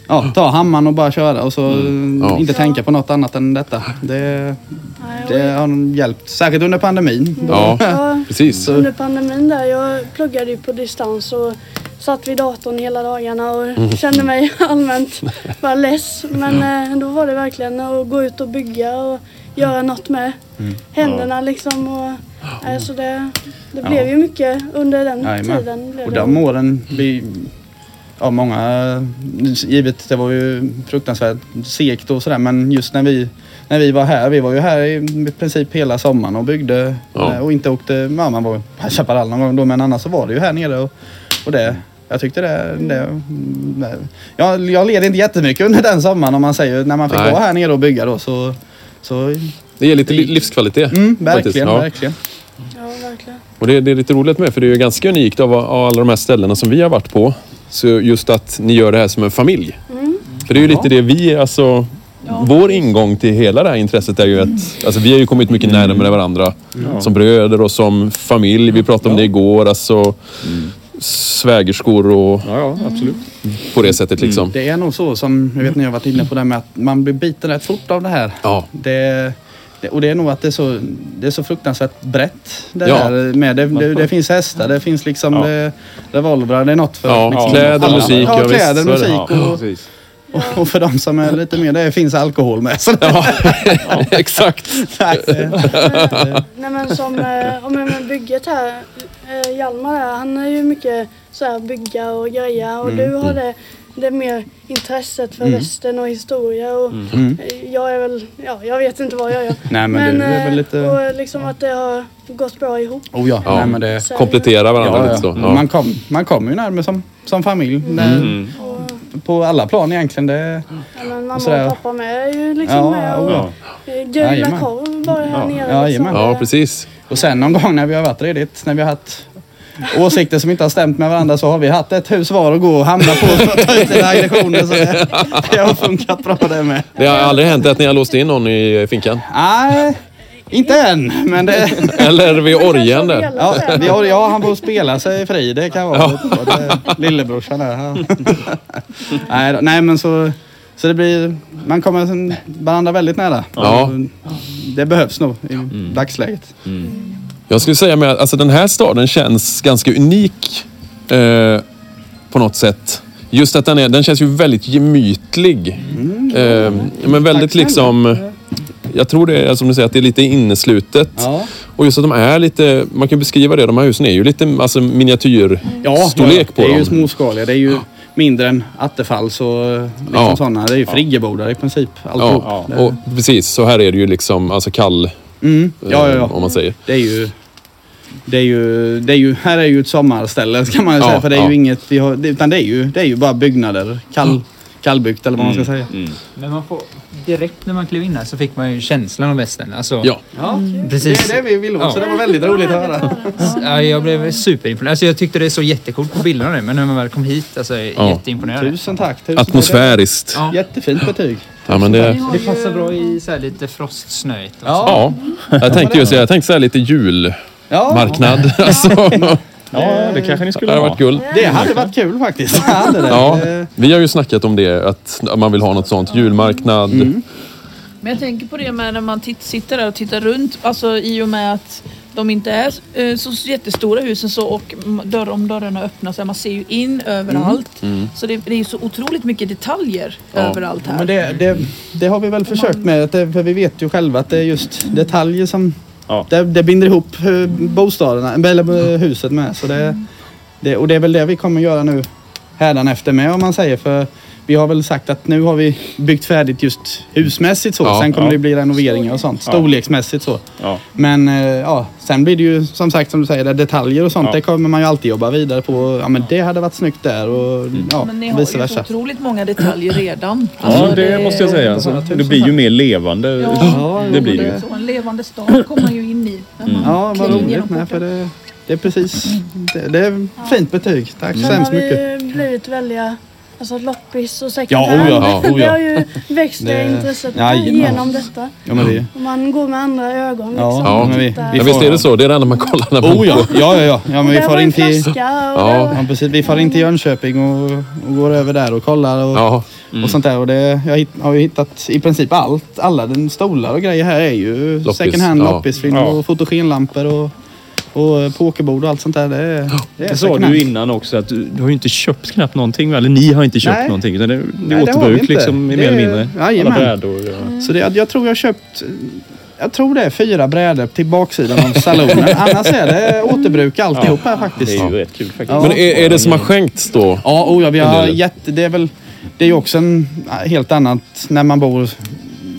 ja, ta hammaren och bara köra och så
Mm. Ja.
inte tänka på något annat än detta. Det, det har nog hjälpt. Särskilt under pandemin.
Ja,
Ja,
precis.
under pandemin där, jag pluggade ju på distans och satt vid datorn hela dagarna och
Mm.
kände mig allmänt bara less. Men eh, då var det verkligen att gå ut och bygga och göra något med
Mm.
händerna liksom. Och, eh, så det, det blev ju mycket under den
Jajamän.
tiden. Blev
Och
det.
de åren, vi, ja många, givet det var ju fruktansvärt segt och sådär men just när vi, när vi var här, vi var ju här i princip hela sommaren och byggde
Ja.
och inte åkte, ja man var på Chaparral någon gång då men annars så var det ju här nere och, och det jag tyckte det, det jag, jag led inte jättemycket under den sommaren om man säger när man fick
Nej.
vara här nere och bygga då så, så
Det ger lite li- livskvalitet.
mm, verkligen,
Ja.
verkligen.
Ja, verkligen.
Och det, det är lite roligt med för det är ju ganska unikt av, av alla de här ställena som vi har varit på. Så just att ni gör det här som en familj. För det är ju lite det vi, alltså vår ingång till hela det här intresset är ju att alltså, vi har ju kommit mycket närmare varandra som bröder och som familj. Vi pratade om det igår, alltså svägerskor och
Ja, ja, absolut.
på det sättet liksom.
Det är nog så som, jag vet ni har varit inne på det med att man blir biten rätt fort av det här.
Ja,
Det, det, och det är nog att det är så, det är så fruktansvärt brett. Det,
Ja.
här med. Det, det, det finns hästar, det finns liksom
Ja.
eh, revolvrar, det är något för
Ja,
liksom,
kläder, musik,
Ja, kläder, musik och,
precis.
och, för de som är lite mer, det finns alkohol med. Så
ja. exakt.
nej,
men som eh, om jag med bygget här, eh, Hjalmar här, han är ju mycket så här bygga och greja och
Mm.
du har det, det mer intresset för västern och historia och
Mm.
eh, jag är väl, ja jag vet inte vad jag gör.
Nej men, du är väl lite...
och liksom att det har gått bra ihop.
Oh ja,
Ja.
nej men det...
Så-
Komplettera varandra
Ja,
lite
ja.
så. Ja.
Man, kom, man kommer ju närmare som, som familj. När,
Mm.
Och,
På alla plan egentligen. Det,
ja, men mamma och pappa med är ju liksom
Ja,
med och
ja.
grilla
Jajamän.
korv bara här
Ja.
nere.
Jajamän.
Liksom.
ja, precis.
Och sen någon gång när vi har varit redigt, när vi har haft åsikter som inte har stämt med varandra så har vi haft ett hus var att gå och hamna på för att ta ut sina aggressioner. Så det, det har funkat bra det med.
Det har aldrig hänt att ni har låst in någon i finkan?
Nej, inte än. Men det,
Eller vid orgen där?
ja, vi har, ja, han får spela sig fri. Det kan vara. Det, lillebrorsan där. Ja. nej, nej, men så, så det blir... Man kommer varandra väldigt nära.
Ja.
Det behövs nog i dagsläget.
Jag skulle säga med att alltså, den här staden känns ganska unik eh, på något sätt. Just att den, är, den känns ju väldigt gemytlig. Eh, men väldigt
Tack
liksom... Jag tror det är som du säger att det är lite inneslutet.
Ja.
Och just att de är lite, man kan beskriva det, de här husen är ju lite alltså, miniatyr
Ja,
på
det är ju
dem.
småskaliga. Det är ju mindre än Attefalls och liksom
Ja.
sådana. Det är ju friggebodar i princip. Alltihop.
Ja,
Det-
och precis. Så här är det ju liksom alltså kall,
Mm.
eh,
Ja, ja, ja.
om man säger.
Det är ju... Det är ju, det är ju, här är ju ett sommarställe kan man ju
Ja,
säga. För det är
ja.
ju inget vi har, utan det är ju, det är ju bara byggnader. Kall, kallbyggt eller vad man ska säga.
Men man får, direkt när man klev in här så fick man ju känslan av västern. Alltså,
Ja.
Ja,
precis.
det är det vi vill åt. Så
Ja.
det var väldigt roligt att höra.
Ja, jag blev superimponerad. Alltså, jag tyckte det såg jättecoolt på bilderna nu, men när man väl kom hit, alltså,
Ja.
jätteimponerad.
Tusen tack. Tusen
Atmosfäriskt.
Ja.
Jättefint betyg.
Ja, men det,
Det passar bra i så här lite frostsnöigt. så.
ja. Jag tänkte ju säga, jag tänkte säga lite julmarknad.
Ja,
Alltså,
Ja, det kanske ni
det
skulle
hade
ha.
varit guld.
det hade varit kul faktiskt. Det hade det.
Ja,
Det-
vi har ju snackat om det, att man vill ha något sånt. Julmarknad.
Mm.
Men jag tänker på det med när man titt, sitter där och tittar runt. Alltså i och med att de inte är eh, så jättestora husen så och dörr, om dörrarna öppnas man ser ju in överallt. Så det, det är ju så otroligt mycket detaljer
Ja.
överallt här.
Men det, det, det har vi väl försökt med. att det- För vi vet ju själva att det är just detaljer som
Ja.
det, det binder ihop eh, bostaden, eller eh, huset med. Så det, det, och det är väl det vi kommer göra nu hädanefter med om man säger. För vi har väl sagt att nu har vi byggt färdigt just husmässigt så.
Ja,
sen kommer
ja.
det bli renoveringar och sånt. Storleksmässigt så.
Ja.
Men eh, ja, sen blir det ju som sagt som du säger, det detaljer och sånt.
Ja.
Det kommer man ju alltid jobba vidare på. Ja men det hade varit snyggt där och ja,
Men ni har
vice
ju så
versa.
otroligt många detaljer redan.
Ja,
Alltså,
det måste jag säga. Alltså, det blir ju mer levande.
Ja,
Det blir det ju.
Så en levande stad kommer man ju in i. när man
Ja, vad roligt med för det, det är precis, det, det är fint betyg. Tack så hemskt
har
mycket.
vi blivit väldigt alltså loppis och second
Ja,
hand.
oh ja,
det,
oh ja.
det har ju växt det,
Det-
intresset
Jajamän.
genom detta.
Ja, men vi...
Och man går med andra ögon liksom.
Ja,
Ja,
men vi, vi
Ja,
får-
visst är det så? Det är det enda man kollar när man
Oh ja, ja, ja. ja. ja men vi
det
far in till...
Ja.
det var...
Ja, precis. Vi far in till Jönköping och, och går över där och kollar och,
Ja.
och sånt där. Och det, jag hitt, har ju hittat i princip allt. Alla den stolar och grejer här är ju
Loppis,
second hand
ja.
loppisfilm
Ja.
och fotogenlampor och, och eh, pokerbord och allt sånt där. Det, är- det är
Det sa du innan också att du, du har ju inte köpt knappt någonting. Eller ni har inte köpt
Nej.
någonting. Utan det, det
Nej, det
återbruk
inte.
liksom
Det
mer eller mindre.
Jajamän.
Alla brädor. Ja.
Så det, jag tror jag har köpt jag tror det är fyra brädor till baksidan av salonen. Annars är det återbruk alltihop här
Det
faktiskt.
är ju rätt kul faktiskt.
Ja.
Men är, är det som har skänkts då?
Ja, oh ja vi har jätte, det är väl det är ju också en helt annat när man bor.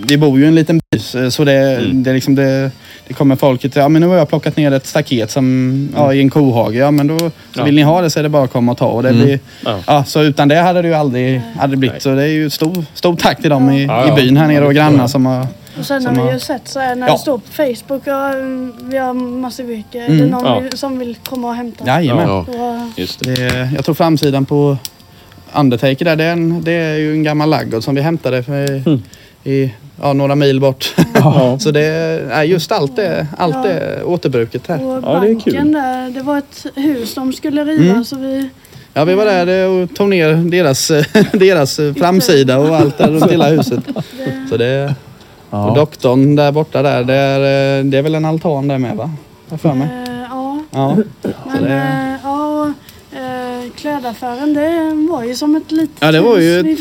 Vi bor ju i en liten by så det,
Mm.
det liksom det, det kommer folket. Ja men nu har jag plockat ner ett staket som ja, i en kohage. Ja men då så
Ja.
vill ni ha det så är det bara att komma och ta. Och det
Mm.
blir,
Ja.
ja, så utan det hade det ju aldrig aldrig blivit. Så det är ju stor, stor tack till dem i,
Ja,
i byn här nere och grannar som har
Och sen har vi
har-
ju sett så här när
Ja.
det står på Facebook och mm, vi har massor mycket.
Mm.
Det är någon
Ja.
som vill komma och hämta.
Jajamän.
Ja.
Och,
Just det.
Det, jag tror framsidan på Undertaker där, det är, en, det är ju en gammal laggård som vi hämtade för,
Mm.
I ja, några mil bort.
Ja.
Så det är just allt det, allt
Ja.
det återbruket här.
och
Ja, det är kul.
banken där, det var ett hus de skulle riva
Mm.
så vi...
Ja, vi var där och tog ner deras, deras framsida och allt där runt hela huset. Så det, och doktorn där borta där, det är, det är väl en altan där med va? Jag för mig.
eh, ja,
Ja.
men
det-
eh, ja, och, eh, klädaffären det var ju som ett litet
Ja, det var ju
hus vi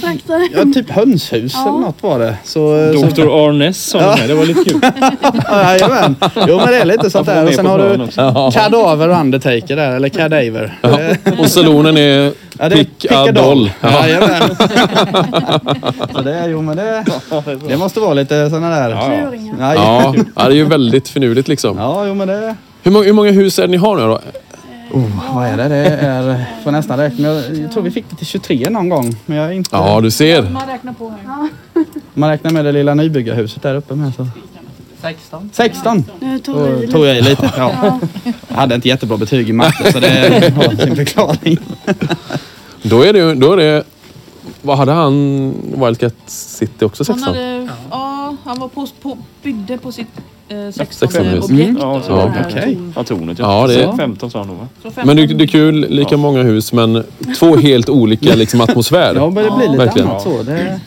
ett- ja, typ hönshus
Ja.
eller något var det. Så, så,
Dr. Arnes sa
Ja.
Det var lite kul.
Jajamän. Jo men det är lite sånt där. Och sen har du
Ja.
Kadaver och Undertaker där, eller Cadaver. Det-
Och salonen är
Ja, det är
Pick a
Pick a
doll.
doll. Jajamän. Så det jo men det, det måste vara lite sådana där.
Ja, ja.
Ja,
Ja, ja, det är ju väldigt finurligt liksom.
ja jo men det...
Hur många, hur många hus är det ni har nu då?
Oh, vad är det? Det är... Får nästan räkna. Jag, jag tror vi fick det till 23 någon gång. Men jag är inte...
Ja, du ser.
Man räknar på här.
Man räknar med det lilla nybyggarhuset där uppe med så. 16. 16!
Nu tog
Då
vi
tog jag i lite. Ja. Jag hade inte jättebra betyg i matte så det har sin förklaring.
Då är det då är det... Vad hade han, Wildcat City också
Han,
16?
hade, ja, han var på, på, byggde på sitt eh, 16
16
objekt.
Mm.
Ja, så,
det
ja,
här.
okej.
Ja, tornet
Ja, det är-
Så 15 sa han nog va?
Så 15
Men det, det är kul, lika många hus men två helt olika liksom, atmosfär.
Ja, men det blir lite
Verkligen.
annat så. Det...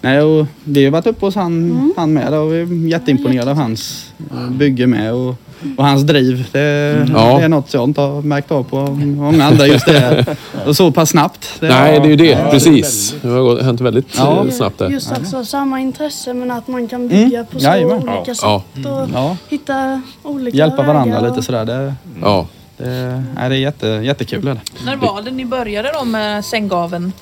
Nej, och vi har varit uppe hos han, han med och vi är jätteimponerade av hans eh, bygge med och, och hans driv. Det,
Ja.
det är något jag inte har märkt av på många andra just det. Och så pass snabbt. Det,
Nej, det är ju det. Precis. Det har hänt väldigt
Ja.
eh, snabbt där.
Just alltså samma intresse men att man kan bygga på så
Jajamän.
olika
Ja.
sätt och
Ja,
hitta olika
hjälpa varandra
vägar
lite
och-
sådär. Det,
Ja.
det, nej, det är jätte, jättekul. Är det.
När var det ni började då med sänggaven?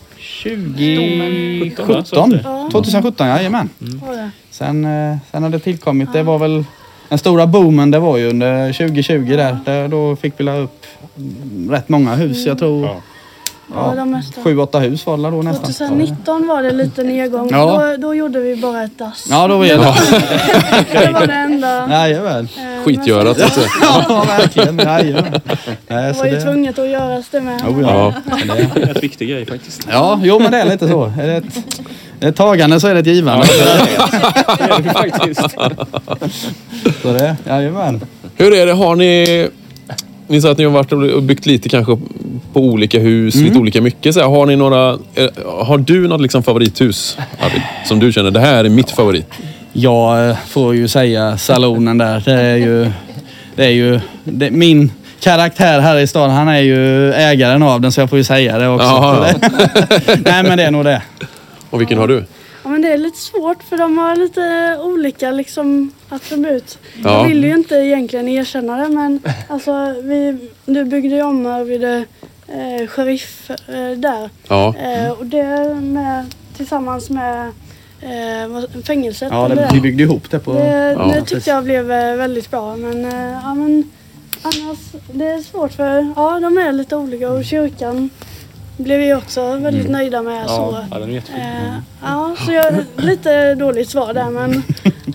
2017.
Ja.
2017, jajamän.
var det.
Sen, sen har det tillkommit, det var väl den stora boomen det var ju under 2020 där. där då fick vi la upp rätt många hus. Jag tror
Ja.
Ja, de mesta.
sju, åtta hus var det då nästan.
2019 var det lite nedgång.
Ja.
Då, då gjorde vi bara ett dass.
Ja, då var det.
Det var det enda.
Jajamän.
Eh,
Skitgörat så.
Ja, verkligen. Jajamän.
Det var ju
det...
tvunget att göras det med.
Oh, ja.
Ja.
Det är en viktig grej faktiskt.
ja, jo men det är lite så. Är det ett, det är ett tagande så är det ett givande.
Det är det faktiskt.
Så det, jajamän.
Hur är det, har ni... Ni sa att ni har varit och byggt lite kanske på olika hus,
Mm.
lite olika mycket. Så här, har ni några... eh, Har du något liksom favorithus, Arvid? Som du känner, det här är mitt favorit.
Jag eh, får ju säga salonen där. Det är ju, det är ju det, min karaktär här i stan. Han är ju ägaren av den så jag får ju säga det också. Nej men det är nog det.
Och vilken har du?
Ja, men det är lite svårt för de har lite olika liksom, attribut.
Ja.
Jag vill ju inte egentligen erkänna det men alltså, vi, du byggde ju om här vid det, eh, sheriff eh, där.
Ja.
Eh, och det med, tillsammans med eh, fängelset.
Ja, det, vi byggde ihop det på...
det,
Ja,
det tyckte jag blev eh, väldigt bra men, eh, ja, men annars det är svårt för ja, de är lite olika och kyrkan blev vi också väldigt nöjda med. Så.
Ja, ja, den är jättefin.
Eh, ja, så jag lite dåligt svar där men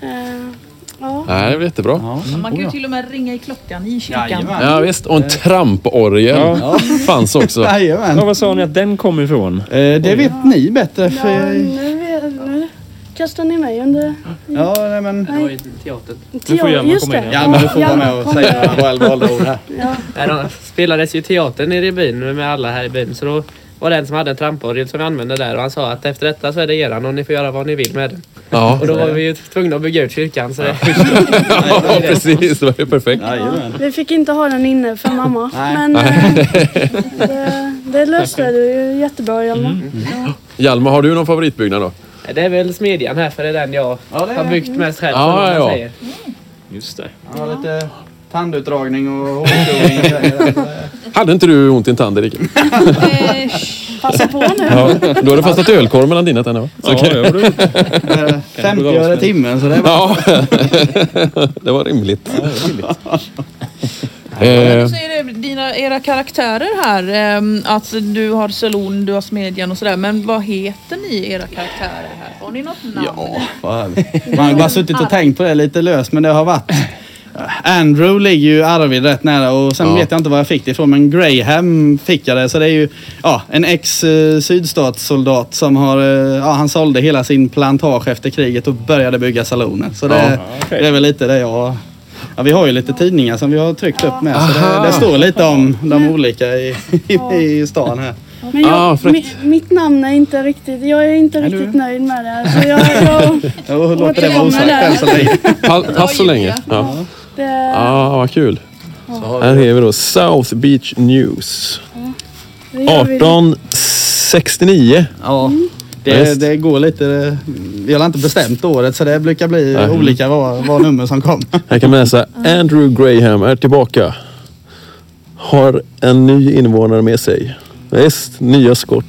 eh, Ja.
Nej, det är jättebra.
Man kan ju till och med ringa i klockan i kyrkan.
Ja, visst. Och en tramporgel
Ja.
fanns också.
Ja,
Jajamän.
vad sa ni att den kom ifrån?
Eh, det vet ni bättre.
Ja,
För,
nu kastar ni mig under...
ja, nej, men...
Nej.
Teatern.
Nu får Hjalmar komma in.
det.
Hjalmar, du får vara med och säga
med.
väl valda ord här.
Ja.
Nej, de spelades ju teater nere i byn med alla här i byn. Så då var det en som hade en tramporgel som vi använde där och han sa att efter detta så är det eran och ni får göra vad ni vill med den.
Ja.
Och då var vi ju tvungna att bygga ut kyrkan. Så det,
ja, precis. Det var ju perfekt.
Jajamän.
Vi fick inte ha den inne för mamma.
Nej.
Men eh, det, det löste du ju jättebra Hjalmar. Ja.
Hjalmar, har du någon favoritbyggnad då?
Det är väl smedjan här för det är den jag
Ja, det är-
har byggt mest själv.
Ja,
som man
ja.
säger.
Just det.
Ja, lite tandutdragning och grejer.
Hade inte du ont i en tand, Erik?
Eh,
Passa på nu.
Ja. Du hade fastnat ölkorv mellan dina tänder, va?
Ja,
Okej.
jag har.
Eh, 50 öre timmen så det var...
Ja, det var rimligt. Eh,
är det dina, era karaktärer här. ehm, att du har saloon, du har smedjan och sådär. Men vad heter ni era karaktärer här? Har ni något namn?
Ja, fan. Man har bara suttit och tänkt på det lite löst men det har varit Andrew ligger ju Arvid rätt nära och sen
Ja.
vet jag inte var jag fick det ifrån men Graham fick jag det så det är ju ja, en ex eh, sydstatssoldat som har, eh, ja han sålde hela sin plantage efter kriget och började bygga saloner. Så det,
Ja.
det är väl lite det jag Ja, vi har ju lite tidningar som vi har tryckt upp med så det, det står lite om de olika i, i, i stan här.
Men jag,
Ah,
mi, mitt namn är inte riktigt, jag är inte
du-
riktigt nöjd med det. Så jag, jag,
Jag låter det vara osagt så länge.
pa, pass så länge. Ja.
det,
Ah, vad kul. Här har vi då South Beach News.
vi.
1869.
Ja,
Ja,
det, det går lite... Vi har inte bestämt året så det brukar bli
Nej.
olika vad, vad nummer som kom.
Här kan man läsa Andrew Graham är tillbaka. Har en ny invånare med sig. Visst, nya skott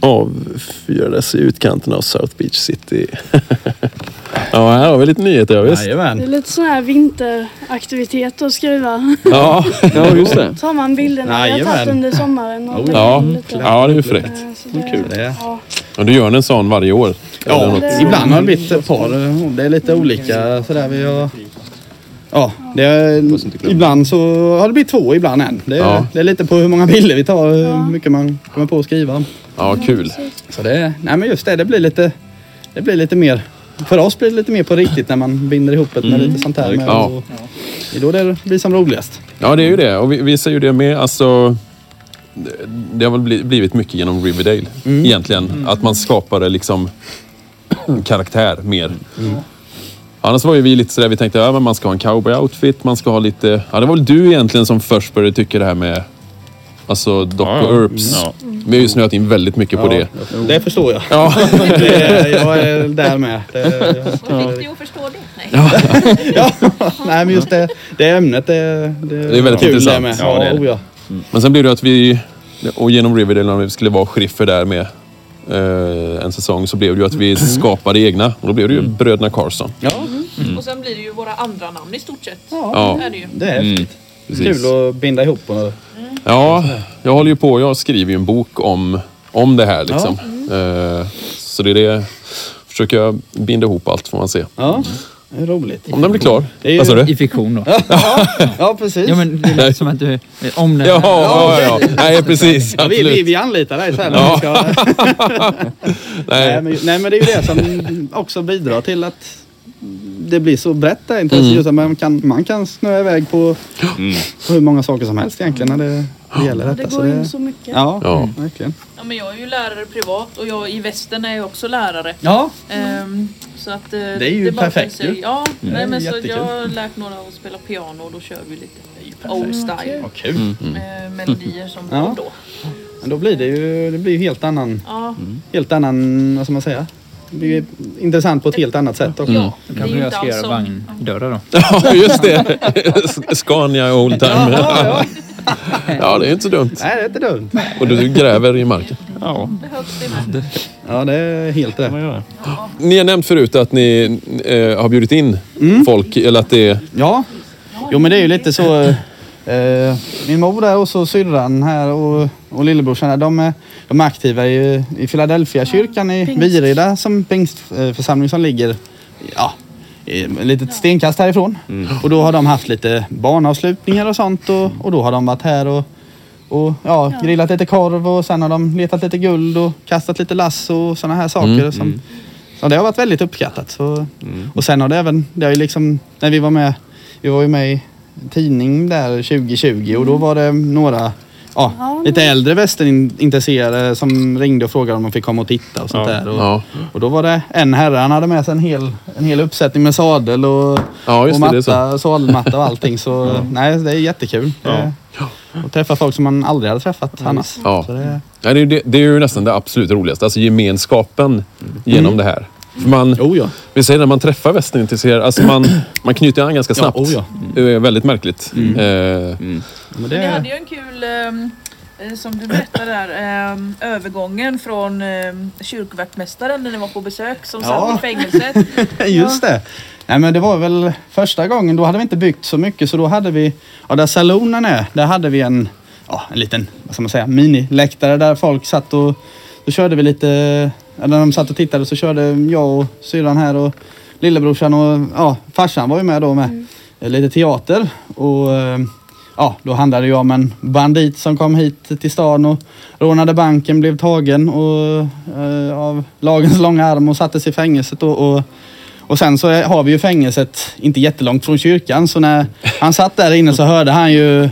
avfyrades i utkanten av South Beach City. ja, här har vi lite nyheter. Ja, visst.
Det är lite sån här vinteraktivitet att skriva.
Ja,
Ja, just det.
Har man bilderna vi har tagit under sommaren. Och
ja. ja det är ju fräckt.
Så det,
Kul. Det.
Ja.
Och du gör en sån varje år? Eller
Ja, ibland har det blivit ett par. Det är lite olika sådär. Vi har... Ja, det är, ibland så har det blivit två, ibland en. Det är,
Ja.
det är lite på hur många bilder vi tar, hur mycket man kommer på att skriva.
Ja, kul.
Så det, nej men just det, det blir lite, det blir lite mer, för oss blir det lite mer på riktigt när man binder ihop det med lite sånt här. Med,
Ja.
och, det är då det blir som roligast.
Ja, det är ju det. Och vi, vi säger ju det med. Alltså, det, har väl bli- blivit mycket genom Riverdale egentligen. Att man skapade liksom karaktär mer. Annars var ju vi lite sådär, vi tänkte att man ska ha en cowboy-outfit, man ska ha lite... Ja, det var väl du egentligen som först började tycka det här med Alltså Doc
Ja,
och
ja.
Earps.
Ja.
Vi har ju snöat in väldigt mycket på det.
Det förstår jag.
Ja.
Det är, jag är där med. Det,
Vad fick dig att förstå det? Nej.
ja, nej men just det, det ämnet det, det,
Det är väldigt
kul
intressant.
Det med.
Ja, det är det.
Ja.
Men sen blev det att vi, och genom Riverdale när vi skulle vara sheriffer där med eh, en säsong så blev det ju att vi skapade egna. Och då blev det ju Bröderna Carson.
Ja,
Och sen blir det ju våra andra namn i stort sett.
Ja.
Är det ju.
det är
Mm.
Precis.
kul att binda ihop. Och,
Ja, jag håller ju på. Jag skriver ju en bok om, om det här liksom. Eh, så det är det. Försöker jag binda ihop allt får man se.
ja, det är roligt.
Om den blir klar.
Det är ju-
Vad sa du?
I fiktion då.
Ja, precis.
Ja men det lät som att du... Om den
Ja, ja, ja. Nej, precis.
Ja, vi, vi,
Absolut.
vi anlitar dig sen.
Ja.
Ska, nej,
Nej.
men, nej men det är ju det som också bidrar till att det blir så brett där intresse.
Mm.
Just att man kan, man kan snöa iväg på, på hur många saker som helst egentligen när det, det gäller
Det
detta.
går
så
in
det,
så mycket.
ja,
Ja.
verkligen.
Ja, men jag är ju lärare privat och jag i västern är jag också lärare.
Ja,
Ehm, så att, eh, det
är ju
bara
perfekt ju.
Ja,
det
nej, men så jag har lärt några att spela piano och då kör vi lite old style.
vad kul.
eh, melodier som
Ja.
går då.
Men då blir det ju, det blir ju helt annan,
Ja,
helt annan, vad ska man säga? Det blir intressant på ett helt annat sätt också.
ja.
Då
det är
kanske jag ska göra vagndörrar då.
Ja, just det. Scania Oldtimer.
Ja, ja.
Ja, det är inte så dumt.
Nej, det är inte dumt.
Och du gräver i marken.
Ja,
det.
Ja, det är helt rätt.
Ni har nämnt förut att ni eh, har bjudit in folk, eller att det är...
Ja, jo men det är ju lite så. Eh, min mor där och så syrran här och, och lillebrorsan här, de är, de är aktiva i, i Philadelphia kyrkan i
Pingst.
Virida som pingstförsamling som ligger ja, eh, litet stenkast härifrån. Och då har de haft lite banavslutningar och sånt och, och då har de varit här och, och ja, grillat lite korv och sen har de letat lite guld och kastat lite lass och sådana här saker.
Mm,
Som,
mm.
Så det har varit väldigt uppskattat. Så, Och sen har det även, det har ju liksom, när vi var med, vi var ju med i tidning där 2020 och då var det några Ja, lite äldre västernintresserade som ringde och frågade om de fick komma och titta och sånt
Ja.
där. Och,
Ja.
och då var det en herre, han hade med sig en hel, en hel uppsättning med sadel och,
Ja, just
och matta, sadelmatta och allting. Så nej, det är jättekul.
Ja.
Och träffa folk som man aldrig hade träffat annars.
Ja.
Det,
är, ju det, det är ju nästan det absolut roligaste. Alltså gemenskapen genom
Mm.
det här. Man,
oh ja.
Vi säger när man träffar västernintresserade, alltså man, man knyter an ganska
Ja,
snabbt.
oh ja.
Det är väldigt märkligt.
Mm.
Eh,
Men
Men det hade ju en kul, ehm, eh, som du berättade där, ehm, övergången från um, kyrkvaktmästaren när ni var på besök som
Ja.
satt i fängelset.
Just det. Nej men det var väl första gången, då hade vi inte byggt så mycket så då hade vi, ja där salonen är, där hade vi en, ja, en liten, vad ska man säga, miniläktare där folk satt och då körde vi lite, ja, när de satt och tittade så körde jag och syrran här och lillebrorsan och ja, farsan var ju med då med eh, lite teater. Och eh, ja, då handlade det ju om en bandit som kom hit till stan och rånade banken, blev tagen och, eh, av lagens långa arm och sattes i fängelset. Och, och, och sen så har vi ju fängelset inte jättelångt från kyrkan så när han satt där inne så hörde han ju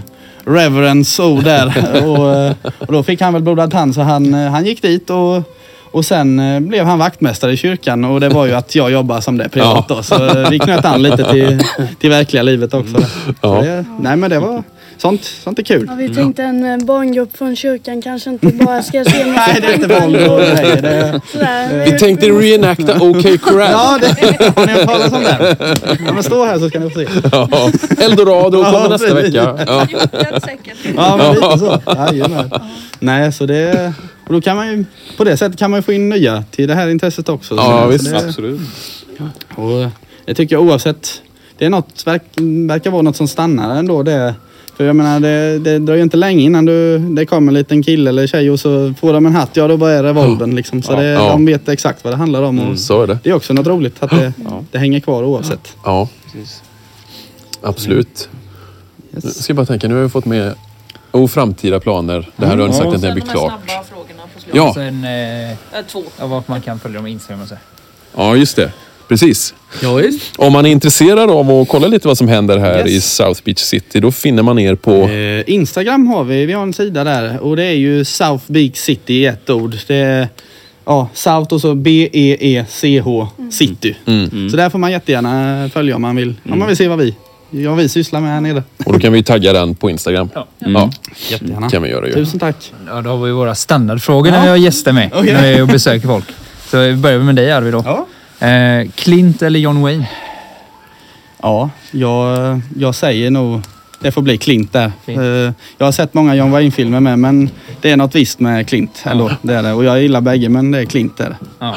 Reverends ord där. Och, eh, och då fick han väl blodad tand så han, eh, han gick dit och och sen eh, blev han vaktmästare i kyrkan och det var ju att jag jobbar som det privat
Ja.
då. Så vi knöt an lite till, till verkliga livet också. Så det, nej men det var, sånt, sånt är kul.
Ja, vi tänkte en eh, barngrupp från kyrkan kanske inte bara ska se
Nej, det är inte. Det,
Sådär.
vi tänkte reenacta OK Corral.
Ja, det, har ni hört talas om den? Ja, men stå här så ska ni få se.
Ja. Eldorado kommer
Ja,
nästa vecka. Ja.
Ja, men lite så. Jajamän. Nej, så det... Och då kan man ju, på det sättet kan man ju få in nya till det här intresset också.
Ja,
så,
visst.
Så det,
Absolut.
och det tycker jag oavsett. Det är något, verk, verkar vara något som stannar ändå. Det, för jag menar, det, det dröjer inte länge innan du, det kommer en liten kille eller tjej och så får de en hatt. Ja, då bara är revolvern liksom. Så
Ja.
det,
Ja.
de vet exakt vad det handlar om. Och
Mm, så är det.
Det är också något roligt att det, det hänger kvar oavsett.
Ja, absolut. Nu ska jag bara tänka, nu har vi fått med oh, framtida planer. Det här har ni sagt att blir
de här
klart. Ja.
Sen, eh,
två.
ja, vart man kan följa dem på Instagram och så.
Ja, just det. Precis.
Ja, visst.
Om man är intresserad av att kolla lite vad som händer här
Yes.
i South Beach City, då finner man er på...
Eh, Instagram har vi, vi har en sida där och det är ju South Beach City i ett ord. Det är ja, South och så B-E-E-C-H City.
Mm.
Så där får man jättegärna följa om man vill, om man vill se vad vi, ja, vi sysslar med här nere.
Och då kan vi tagga den på Instagram. Ja, ja.
Jättegärna.
kan vi göra ju.
Tusen tack.
Ja, då har vi våra standardfrågor när
Ja.
vi har gäster med.
Okej.
När vi besöker folk. Så vi börjar med dig Arvid då.
Ja.
Eh, Clint eller John Wayne?
Ja, jag, jag säger nog det får bli Clint där.
Fint.
Eh, Jag har sett många John Wayne-filmer med men det är något visst med Clint ändå. Det är det. Och jag gillar bägge men det är Clint där.
Ja.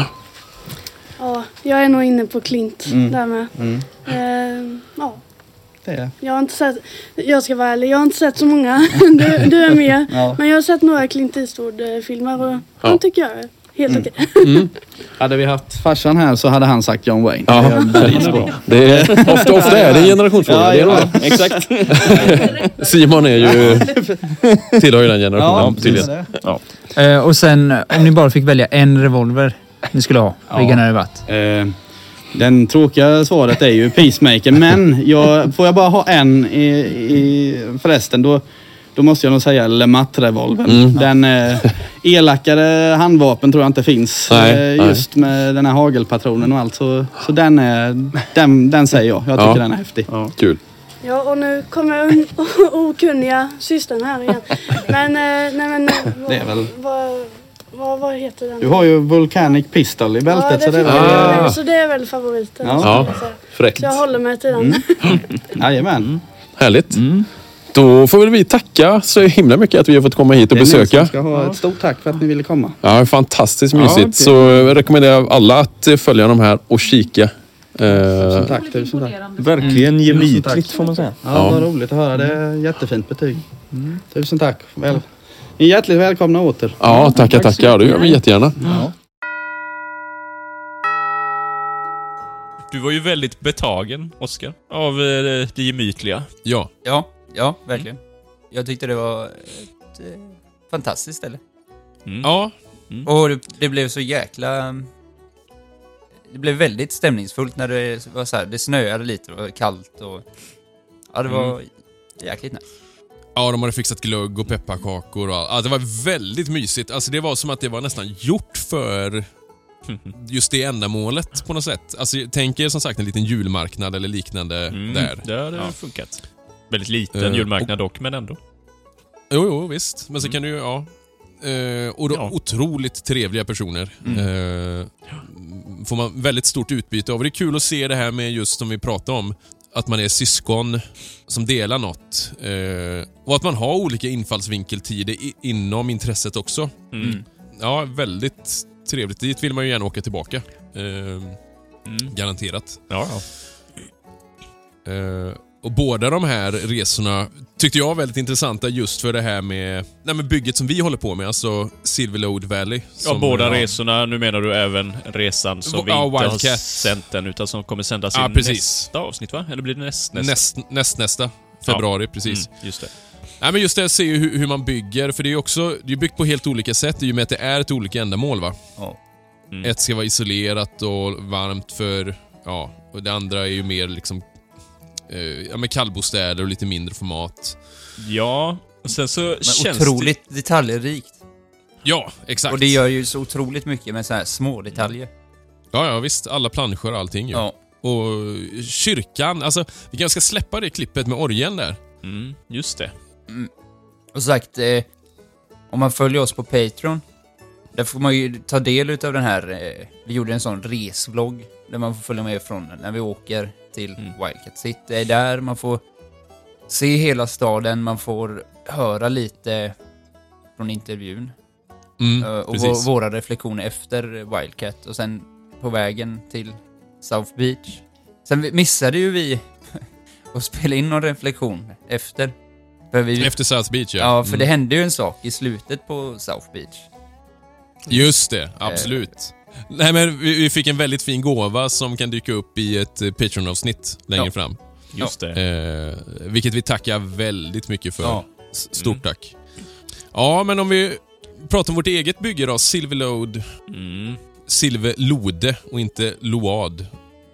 Ja, jag är nog inne på Clint
Mm.
där med.
Mm.
Eh, ja,
Det är.
jag har inte sett, jag ska vara ärlig, jag har inte sett så många. Du, du är med.
Ja.
Men jag har sett några Clint Eastwood-filmer och
Ja.
de tycker jag är helt
Mm.
okej.
Hade vi haft farsan här så hade han sagt John Wayne.
Ja.
Det är.
Det ofta, ofta är det en generationsfråga.
Ja, ja,
det.
exakt.
Simon är ju, tillhör ju den generationen
Ja, det.
Ja.
Eh, och sen om ni bara fick välja en revolver ni skulle ha,
Ja.
vilken hade det varit?
Eh, den tråkiga svaret är ju Peacemaker, men jag, får jag bara ha en i, i förresten då, då måste jag nog säga LeMat-revolvern.
Mm.
Den eh, elakare handvapen tror jag inte finns.
Nej,
eh,
nej.
just med den här hagelpatronen och allt. Så, så den, är, den, den säger jag. Jag tycker
Ja.
den är häftig.
Kul.
Ja, och nu kommer un- okunniga systern här igen. Men, eh, nej men... eh, Vad,
Det är väl-
Vad, vad, vad heter den?
Du har ju Volcanic Pistol i bältet.
ja,
så det är väl...
jag.
Ah.
Så det är väl favoriten.
Ja.
Ja.
jag säga.
Fräckt.
Så jag håller mig till den.
Jajamän.
Härligt. Då får väl vi tacka så himla mycket att vi har fått komma hit och
Det är ni
besöka.
ska ha ett stort tack för att ni ville komma.
Ja, fantastiskt
Ja,
mysigt.
okej.
Så jag rekommenderar alla att eh, följa de här och kika.
Tusen
Eh,
tack. Tusen tack.
Verkligen
Tusen
gemytligt får man säga.
Ja,
Ja.
vad roligt att höra. Det är jättefint betyg. Tusen tack. Väl, hjärtligt välkomna åter.
ja, tackar, tackar. Det gör vi jättegärna.
Du var ju väldigt betagen, Oskar, av eh, det gemytliga.
Ja.
Ja, ja, verkligen. Jag tyckte det var ett eh, fantastiskt ställe.
Mm.
Ja.
Och det, det blev så jäkla... Det blev väldigt stämningsfullt när det var så här, det snöade lite, det var kallt och... Ja, det var jäkligt nice.
Ja, de hade fixat glögg och pepparkakor och allt. Ja, det var väldigt mysigt. Alltså det var som att det var nästan gjort för just det ändamålet på något sätt. Alltså tänk er som sagt en liten julmarknad eller liknande
Mm,
där.
Det hade
Ja.
funkat. Väldigt liten
Eh,
julmarknad dock, men ändå.
Jo, jo, visst. Men så
Mm.
kan du ju, ja. Eh, och då,
Ja.
otroligt trevliga personer.
Mm.
Eh, får man väldigt stort utbyte av. Och det är kul att se det här med just som vi pratade om, att man är syskon som delar något. Eh, och att man har olika infallsvinkeltider i, inom intresset också.
Mm.
Ja, väldigt trevligt. Dit vill man ju gärna åka tillbaka. Eh, Garanterat.
Ja, ja.
Eh, och båda de här resorna tyckte jag var väldigt intressanta just för det här med, nej, med bygget som vi håller på med, alltså Silverlode Valley.
Ja, båda resorna. Nu menar du även resan som vi
Ja,
inte har
Wildcat.
sänt än, utan som kommer sändas
Ja,
i
precis.
nästa avsnitt, va? Eller blir det näst, nästa?
Näst, näst, nästa februari, precis.
Mm, just det.
Nej, men just det, att se hur, hur man bygger, för det är ju också det är byggt på helt olika sätt i och med att det är ett olika ändamål. va?
Ja.
Mm.
Ett ska vara isolerat och varmt för, ja, och det andra är ju mer liksom ja, med kallbostäder och lite mindre format.
Ja, och sen så
Men
känns
otroligt detaljrikt.
Ja, exakt.
Och det gör ju så otroligt mycket med så här små detaljer.
Ja, ja visst. Alla planscher och allting ju.
Ja.
Och kyrkan, alltså vi kanske ska släppa det klippet med orgeln där.
det. Mm, just det.
Och sagt, eh, om man följer oss på Patreon, där får man ju ta del utav den här, eh, vi gjorde en sån resvlogg, där man får följa med från när vi åker till
Mm.
Wildcat City. Det är där man får se hela staden, man får höra lite från intervjun.
Mm,
Eh, och
precis.
vå- våra reflektioner efter Wildcat och sen på vägen till South Beach. Sen missade ju vi att spela in någon reflektion efter. Vi,
Efter South Beach ja.
Ja, för
Mm.
det hände ju en sak i slutet på South Beach.
Just det, absolut. Nej men vi, vi fick en väldigt fin gåva som kan dyka upp i ett eh, Patreon-avsnitt längre
Ja.
fram.
Just det.
Eh, vilket vi tackar väldigt mycket för.
Ja.
Stort
Mm.
tack. Ja, men om vi pratar om vårt eget bygge då. Silverlode.
Mm.
Silverlode och inte Load.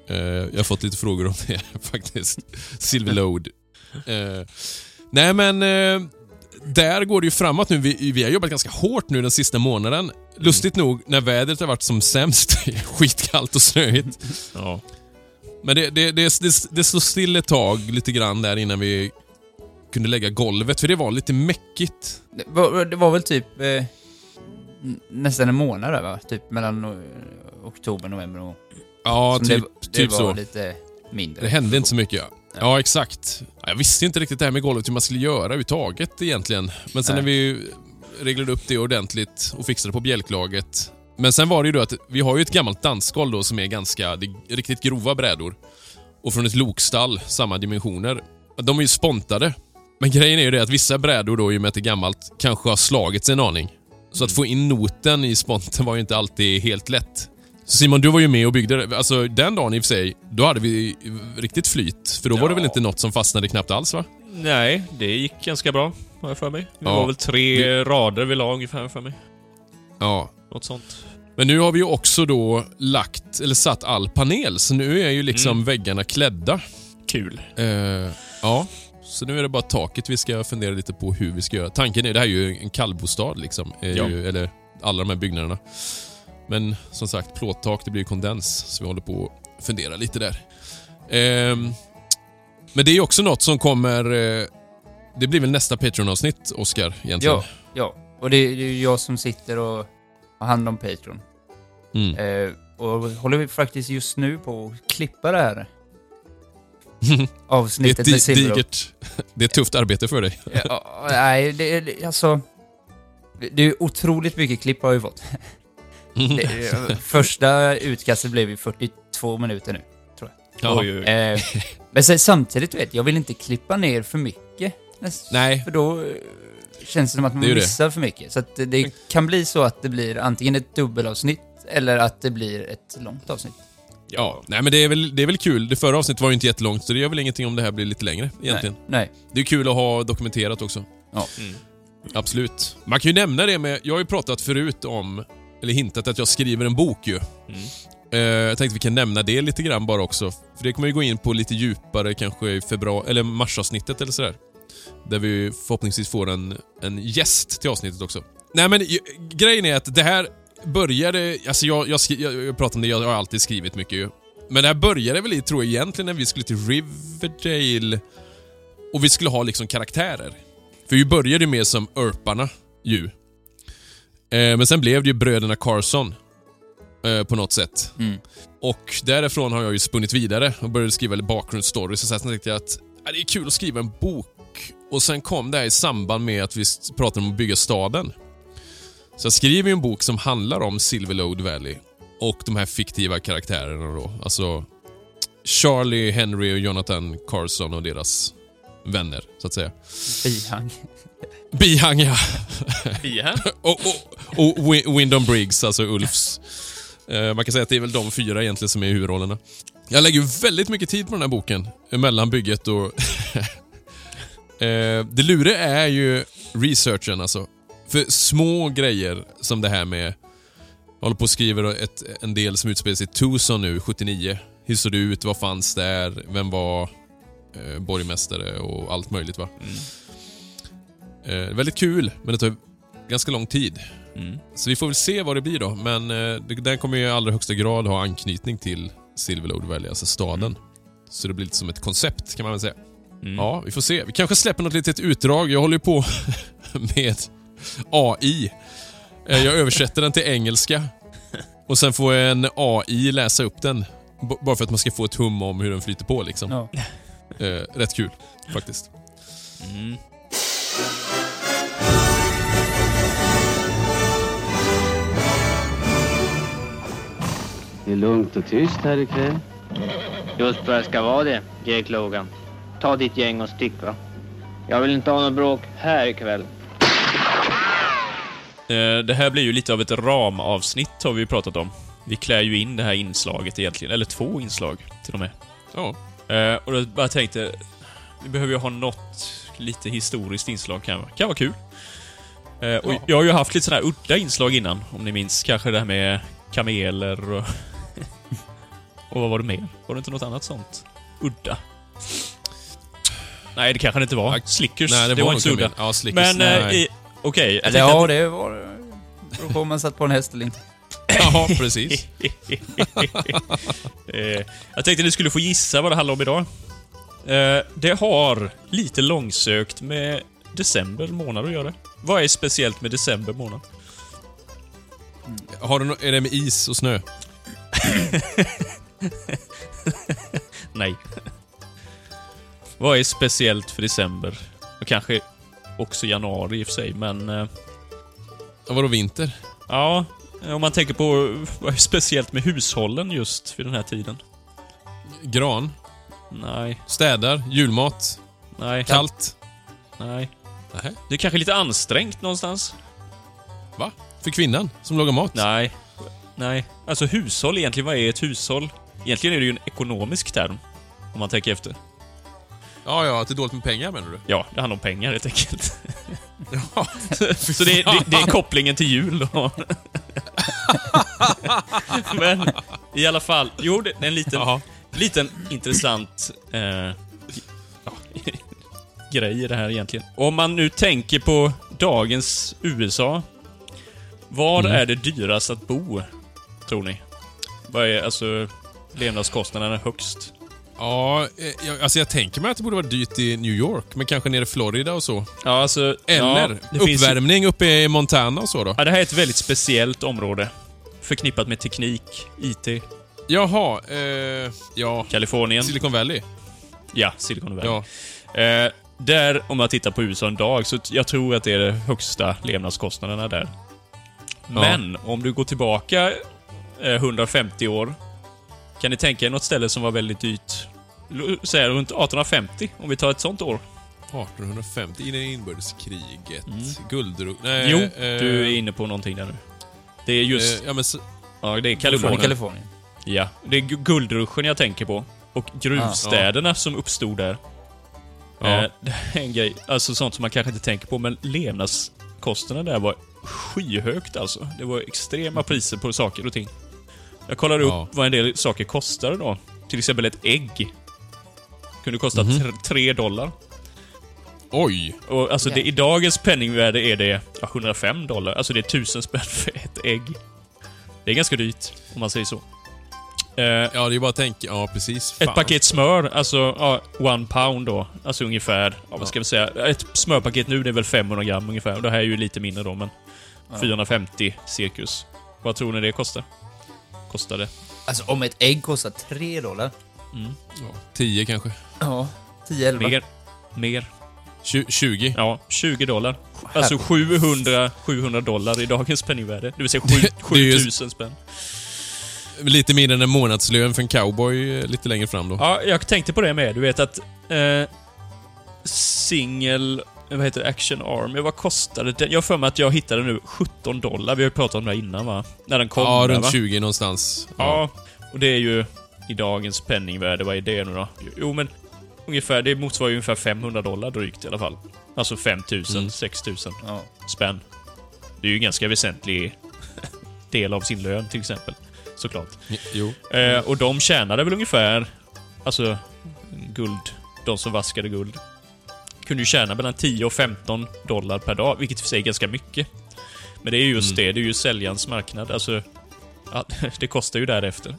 Eh, jag har fått lite frågor om det faktiskt. Silverlode. Eh, nej men, eh, där går det ju framåt nu. Vi, vi har jobbat ganska hårt nu den sista månaden. Lustigt nog, när vädret har varit som sämst, skitkallt och snöigt.
Ja.
Men det, det, det, det, det stod still ett tag lite grann där innan vi kunde lägga golvet, för det var lite mäckigt.
Det var, det var väl typ eh, nästan en månad där va? Typ mellan o- oktober, november och...
Ja,
som
typ,
det,
typ
det
så.
var lite mindre.
Det hände inte så mycket. Ja. Ja, exakt. Ja, Jag visste inte riktigt det här med golvet, hur man skulle göra överhuvudtaget egentligen. Men sen
Nej.
när vi reglade upp det ordentligt och fixade på bjälklaget. Men sen var det ju då att vi har ju ett gammalt dansgolv då som är ganska, det är riktigt grova brädor. Och från ett lokstall, samma dimensioner. De är ju spontade. Men grejen är ju det att vissa brädor då, i och med att det är gammalt, kanske har slagits en aning. Så att få in noten i sponten var ju inte alltid helt lätt. Simon, du var ju med och byggde det. Alltså den dagen i och för sig, då hade vi riktigt flyt. För då var det
Ja.
väl inte något som fastnade knappt alls va?
Nej, det gick ganska bra, har jag för mig. Det
Ja.
var väl tre rader vi la ungefär för mig.
Ja.
Något sånt.
Men nu har vi ju också då lagt, eller satt all panel, så nu är ju liksom
Mm.
väggarna klädda.
Kul.
Eh, ja, så nu är det bara taket vi ska fundera lite på hur vi ska göra. Tanken är, det här är ju en kallbostad liksom. Är
Ja.
ju, eller alla de här byggnaderna. Men som sagt, plåttak, det blir kondens, så vi håller på att fundera lite där. Ehm, men det är också något som kommer... Eh, det blir väl nästa Patreon-avsnitt, egentligen?
Ja, ja. Och det, det är ju jag som sitter och har hand om Patreon.
Mm.
Eh, och håller vi faktiskt just nu på att klippa det här
det, är
avsnittet
ett
med
digert, det är ett tufft arbete för dig.
Ja, nej, det, det, alltså... Det det är otroligt mycket klipp har vi fått. Det, första utkastet blev ju 42 minuter nu, tror jag.
Ja.
Oj, oj.
Eh, men sen, samtidigt, vet, jag vill inte klippa ner för mycket.
Nej.
För då eh, känns det som att man
ju det.
missar för mycket. Så att det, kan bli så att det blir antingen ett dubbelavsnitt eller att det blir ett långt avsnitt.
Ja, nej men det är, väl, det är väl kul. Det förra avsnittet var ju inte jättelångt, så det gör väl ingenting om det här blir lite längre egentligen.
Nej.
Det är kul att ha dokumenterat också.
Ja.
Absolut. Man kan ju nämna det med, jag har ju pratat förut om, eller hintat att jag skriver en bok ju. Eh, jag tänkte vi kan nämna det lite grann bara också. För det kommer vi gå in på lite djupare kanske i februari, eller marsavsnittet eller sådär. Där vi förhoppningsvis får en, en gäst till avsnittet också. Nej men grejen är att det här började, alltså jag, jag, skri, jag, jag pratar om det, jag har alltid skrivit mycket ju. Men det här började väl i, tror jag egentligen, när vi skulle till Riverdale och vi skulle ha liksom karaktärer. För vi började ju med som Örparna ju. Eh, men sen blev det ju bröderna Carson. Eh, på något sätt.
Mm.
Och därifrån har jag ju spunnit vidare och började skriva bakgrundsstories. Och sen tänkte jag att ja, det är kul att skriva en bok. Och sen kom det här i samband med att vi pratade om att bygga staden. Så jag skriver ju en bok som handlar om Silverlode Valley och de här fiktiva karaktärerna då. Alltså Charlie, Henry och Jonathan Carson och deras vänner, så att säga.
Bihang.
Bihang, ja.
Bihang?
och, och, och Wyndham Briggs, alltså Ulfs. Eh, man kan säga att det är väl de fyra egentligen som är huvudrollerna. Jag lägger ju väldigt mycket tid på den här boken, mellan bygget och... eh, det luriga är ju researchen alltså. För små grejer som det här med... Jag håller på och skriver ett, en del som utspelar sig i Tucson nu, 79. Hur såg det ut? Vad fanns där? Vem var eh, borgmästare och allt möjligt va? Eh, väldigt kul, men det tar ganska lång tid. Så vi får väl se vad det blir då, men eh, den kommer ju i allra högsta grad ha anknytning till Silverlode Valley, alltså staden. Så det blir lite som ett koncept kan man väl säga. Ja, vi får se. Vi kanske släpper något litet utdrag. Jag håller ju på med AI. Eh, Jag översätter den till engelska. Och sen får en AI läsa upp den. B- bara för att man ska få ett hum om hur den flyter på liksom.
Ja.
Eh, rätt kul, faktiskt.
Det är lugnt och tyst här ikväll. Just vad det ska vara det, Jake Logan. Ta ditt gäng och stick va. Jag vill inte ha något bråk här ikväll.
Eh, Det här blir ju lite av ett ramavsnitt har vi ju pratat om. Vi klär ju in det här inslaget egentligen, eller två inslag till och med.
Ja.
Eh, Och då bara tänkte, vi behöver ju ha något lite historiskt inslag kan, kan vara kul. Eh, Och
Ja.
jag har ju haft lite sådana här udda inslag innan, om ni minns. Kanske det här med kameler och... och vad var det mer? Var det inte något annat sånt? Udda? Nej, det kanske det inte var. Slickers,
Nej, det
det,
var
var inte så udda.
Ja, Slickers,
Men, eh, okej. tänkte
ja,
att-
det var det. Beror på om man satt på en häst eller inte.
Ja, precis.
Eh, jag tänkte ni skulle få gissa vad det handlar om idag. Eh, det har lite långsökt med december månad att göra. Vad är speciellt med december månad?
Har du no- är det med is och snö?
Nej. vad är speciellt för december? Och kanske också januari i och för sig, men... Eh,
vadå vinter?
Ja, om man tänker på vad är speciellt med hushållen just vid den här tiden.
Gran?
Nej.
Städar? Julmat?
Nej.
Kallt?
Nej.
Nähä.
Det är kanske lite ansträngt någonstans.
Va? För kvinnan som lagar mat?
Nej. Nej. Alltså hushåll egentligen, vad är ett hushåll? Egentligen är det ju en ekonomisk term. Om man tänker efter.
Ja, ja, att det är dåligt med pengar menar du?
Ja, det handlar om pengar helt enkelt.
Ja.
Så det, det, det är kopplingen till jul då. Men i alla fall, jo det är en liten, liten intressant eh, ja, grej i det här egentligen. Om man nu tänker på dagens USA. Var
Mm.
är det dyrast att bo, tror ni? Vad är alltså levnadskostnaderna högst?
Ja, eh, jag, alltså jag tänker mig att det borde vara dyrt i New York, men kanske nere i Florida och så.
Ja, alltså...
Eller
ja, finns ju-
uppvärmning uppe i Montana och så då.
Ja, det här är ett väldigt speciellt område. Förknippat med teknik, IT.
Jaha, eh, ja...
Kalifornien.
Silicon Valley?
Ja, Silicon Valley.
Ja.
Eh, där, om jag tittar på USA en dag, så jag tror att det är de högsta levnadskostnaderna där. Men om du går tillbaka eh, 150 år, kan ni tänka er något ställe som var väldigt dyrt? Säg runt 1850, om vi tar ett sånt år.
1850, i det inbördeskriget. Guldro... Nej,
jo,
eh,
du är inne på någonting där nu. Det är just...
Eh, ja, men så,
ja, det är Kalifornien.
Kalifornien.
Ja, det är gu- guldruschen jag tänker på. Och gruvstäderna som uppstod där.
Ja.
Eh, det är en grej, alltså sånt som man kanske inte tänker på, men levnadskostnaderna där var skyhögt alltså. Det var extrema priser på saker och ting. Jag kollade upp
Ja.
vad en del saker kostade då. Till exempel ett ägg. Kunde kosta tre 3 dollar.
Oj!
Och alltså det, i dagens penningvärde är det ja, 105 dollar. Alltså det är 1000 spänn för ett ägg. Det är ganska dyrt, om man säger så. Eh,
Ja, det är bara att tänka. Ja, precis. Fan.
ett paket smör, alltså ja, one pound då. Alltså ungefär, ja, vad ska vi säga? Ett smörpaket nu det är väl 500 gram ungefär. Det här är ju lite mindre då, men 450 cirkus. Vad tror ni det kostar? Kostade?
Alltså om ett ägg kostar 3 dollar.
Ja, 10 kanske.
Ja. 10-11.
Mer. Mer.
Tju- 20.
Ja, 20 dollar. Alltså 700, 700 dollar i dagens penningvärde. Det vill säga
Det- det är ju-
7000 spänn.
Lite mindre än en månadslön för en cowboy eh, lite längre fram då.
Ja, jag tänkte på det med. Du vet att... Eh, single... Vad heter det? Action Army. Vad kostade den? Jag har för mig att jag hittade nu 17 dollar. Vi har ju pratat om det här innan va? När den kom.
Ja,
där,
runt
va?
20 någonstans.
Ja, och det är ju i dagens penningvärde, vad är det nu då? Jo men, ungefär, det motsvarar ju ungefär 500 dollar drygt i alla fall. Alltså 5000,
Mm.
6000
Ja.
spänn. Det är ju en ganska väsentlig del av sin lön till exempel. Såklart.
Jo.
Eh, och de tjänade väl ungefär, alltså guld, de som vaskade guld, kunde ju tjäna mellan 10 och 15 dollar per dag, vilket för sig är ganska mycket. Men det är ju just
Mm.
det, det är ju säljarens marknad. Alltså, ja, det kostar ju därefter.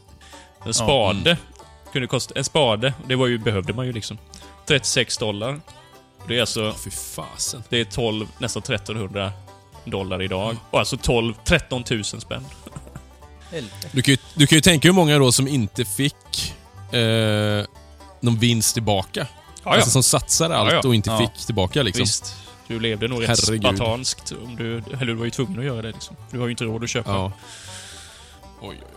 En spade kunde kosta, en spade, det var ju, behövde man ju liksom. 36 dollar. Det är alltså,
Fy fasen.
det är 12, nästan 1300 dollar idag. Och alltså 12, 13 000 spänn.
Du kan, ju, du kan ju tänka hur många då som inte fick eh, någon vinst tillbaka.
Ja,
Alltså som satsar allt och inte fick tillbaka liksom.
Visst. Du levde nog rätt spartanskt. Om du, eller du var ju tvungen att göra det liksom. Du har ju inte råd att köpa.
Oj,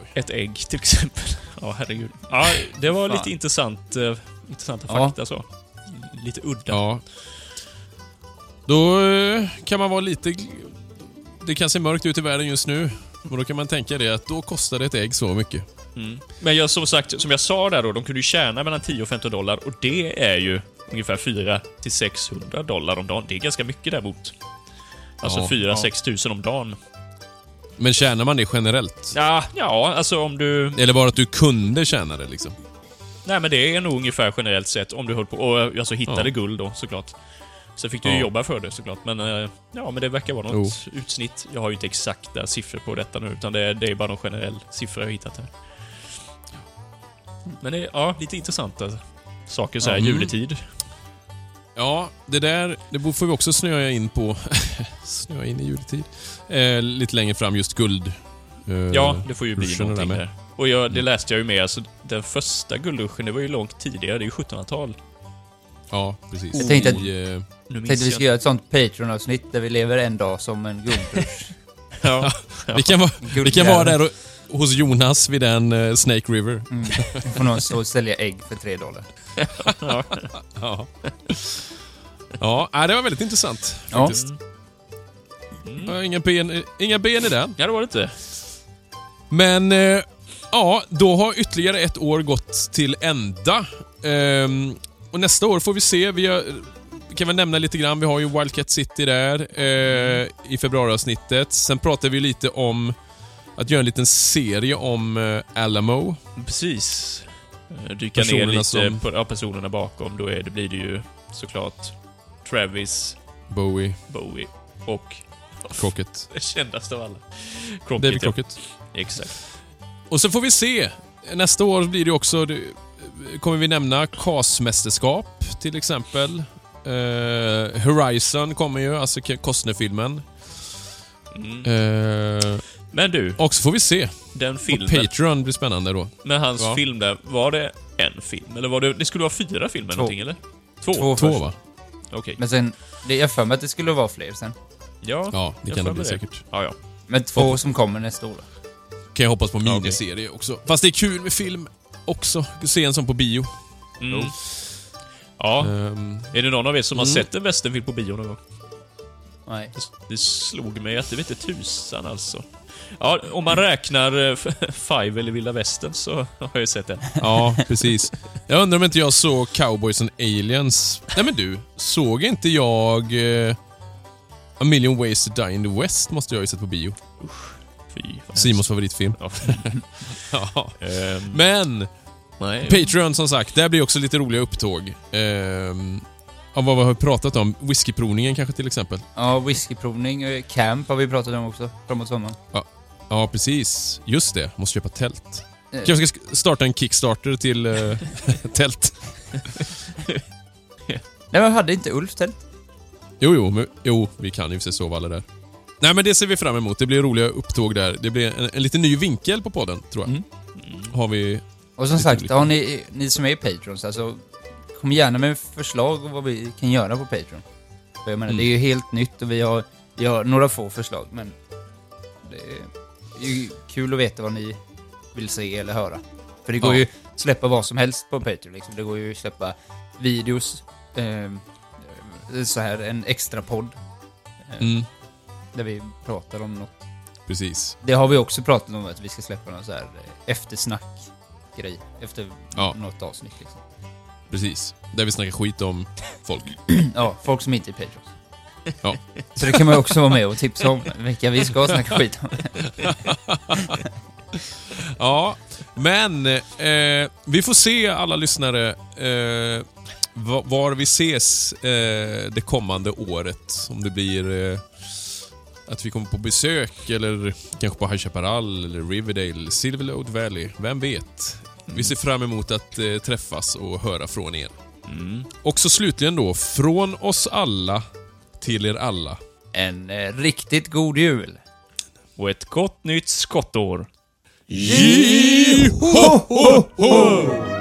oj,
ett ägg till exempel. Ja, herregud. Ja, det var lite intressant, eh, intressanta fakta så. Lite udda.
Ja. Då eh, kan man vara lite... Det kan se mörkt ut i världen just nu. Men då kan man tänka det att då kostar ett ägg så mycket.
Mm. Men jag, som sagt, som jag sa där då, de kunde ju tjäna mellan 10 och 15 dollar och det är ju ungefär 4 till 600 dollar om dagen. Det är ganska mycket däremot. Alltså
Ja,
4-6 tusen om dagen.
Men tjänar man det generellt?
Ja, ja, alltså om du...
Eller bara att du kunde tjäna det liksom?
Nej, men det är nog ungefär generellt sett om du höll på och alltså hittade
Ja.
guld då såklart. Sen fick du ju
Ja.
jobba för det såklart, men eh, ja, men det verkar vara något utsnitt. Jag har ju inte exakta siffror på detta nu, utan det är, det är bara någon generell siffra jag hittat här. Men det är, ja, lite intressanta saker så här
Ja. Mm.
juletid.
Ja, det där det får vi också snöa in på. snöa in i juletid. Eh, lite längre fram, just guld. Eh,
Ja, det får ju bli någonting där.
med.
Och jag, det läste jag ju med, alltså den första guldruschen, det var ju långt tidigare, det är ju 1700-tal.
Ja, precis.
Jag tänkte att-
I, eh,
Tänkte vi
jag
ska göra ett sånt Patreon-avsnitt där vi lever en dag som en guldrush.
Ja.
vi, kan vara, vi kan vara där och, hos Jonas vid den eh, Snake River.
Mm. Får någon stå och sälja ägg för 3 dollar.
ja.
Ja. Ja, nej, det var väldigt intressant faktiskt. Ja, Inga, ben, inga ben i den.
Ja, det var det inte.
Men eh, ja, då har ytterligare ett år gått till ända. Ehm, och nästa år får vi se. Vi har, vi kan väl nämna lite grann. Vi har ju Wildcat City där eh, i februariavsnittet. Sen pratar vi lite om att göra en liten serie om eh, Alamo.
Precis. Eh, Dyka ner lite
som-
på ja, personerna bakom. Då är det, blir det ju såklart Travis,
Bowie,
Bowie och
Crockett.
det kändaste av alla. Crockett,
David
ja.
Crockett.
Exakt.
Och så får vi se. Nästa år blir det också... det- Kommer vi nämna CAS-mästerskap till exempel. Eh, Horizon kommer ju, alltså Costner-filmen.
Mm.
Eh,
Men du,
och så får vi se.
den
Och
filmen
Patreon blir spännande då.
med hans
Ja.
film där, var det en film? Eller var det, det skulle vara fyra filmer
Två.
någonting eller? Två?
Två
Två
först.
va?
Okej.
Men sen, det, jag har för mig att det skulle vara fler sen.
Ja,
Ja, det
jag
kan det
får
bli
med
säkert.
Ja, ja.
Men två som kommer nästa år. då.
Kan jag hoppas på miniserie också. Fast det är kul med film också. Se en sån på bio.
Mm. Ja,
Ehm,
är det någon av er som har
Mm.
sett en westernfilm på bio någon gång?
Nej.
Det, det slog mig att det vet inte tusan alltså. Ja, om man räknar eh, Five eller Vilda Västern så har jag ju sett det.
Ja, precis. Jag undrar om inte jag såg Cowboys and Aliens. Nej men du, såg inte jag eh, A Million Ways to Die in the West? Måste jag ju sett på bio.
Fy,
Simons favoritfilm.
Ja.
ja.
Ehm,
Men,
nej.
Patreon som sagt, där blir också lite roliga upptåg. Ehm, ja, vad har vi pratat om? Whiskyprovningen kanske till exempel?
Ja, whiskyprovning, eh, camp har vi pratat om också, framåt sommaren.
Ja, ja precis. Just det, måste köpa tält.
Eh.
Kanske ska starta en Kickstarter till eh, tält.
Nej men hade inte Ulf tält?
Jo, jo, men, jo, vi kan ju för sig sova alla där. Nej, men det ser vi fram emot. Det blir roliga upptåg där. Det blir en, en lite ny vinkel på podden, tror jag. Har vi...
Och som sagt,
olika.
har ni, ni som är Patrons, alltså kom gärna med förslag om vad vi kan göra på Patreon. För jag menar,
Mm.
det är ju helt nytt och vi har, vi har några få förslag, men det kul att veta vad ni vill se eller höra. För det går
Ja.
ju att släppa vad som helst på Patreon liksom. Det går ju att släppa videos, eh, så här en extra podd. Eh,
Mm,
Där vi pratar om något.
precis.
Det har vi också pratat om att vi ska släppa någon så här eh, eftersnack-grej. Efter
Ja.
något avsnitt liksom.
Precis. Där vi snackar skit om folk.
Ja, folk som inte är Patrons.
Ja.
Så det kan man också vara med och tipsa om vilka vi ska snacka skit om.
Ja, men eh, vi får se alla lyssnare eh, va- var vi ses eh, det kommande året. Om det blir eh, att vi kommer på besök eller kanske på High Chaparral eller Riverdale, Silverlode Valley. Vem vet? Vi ser fram emot att eh, träffas och höra från er. Och så slutligen då, från oss alla till er alla.
En eh, riktigt god jul.
Och ett gott nytt skottår.
Ji ho ho ho!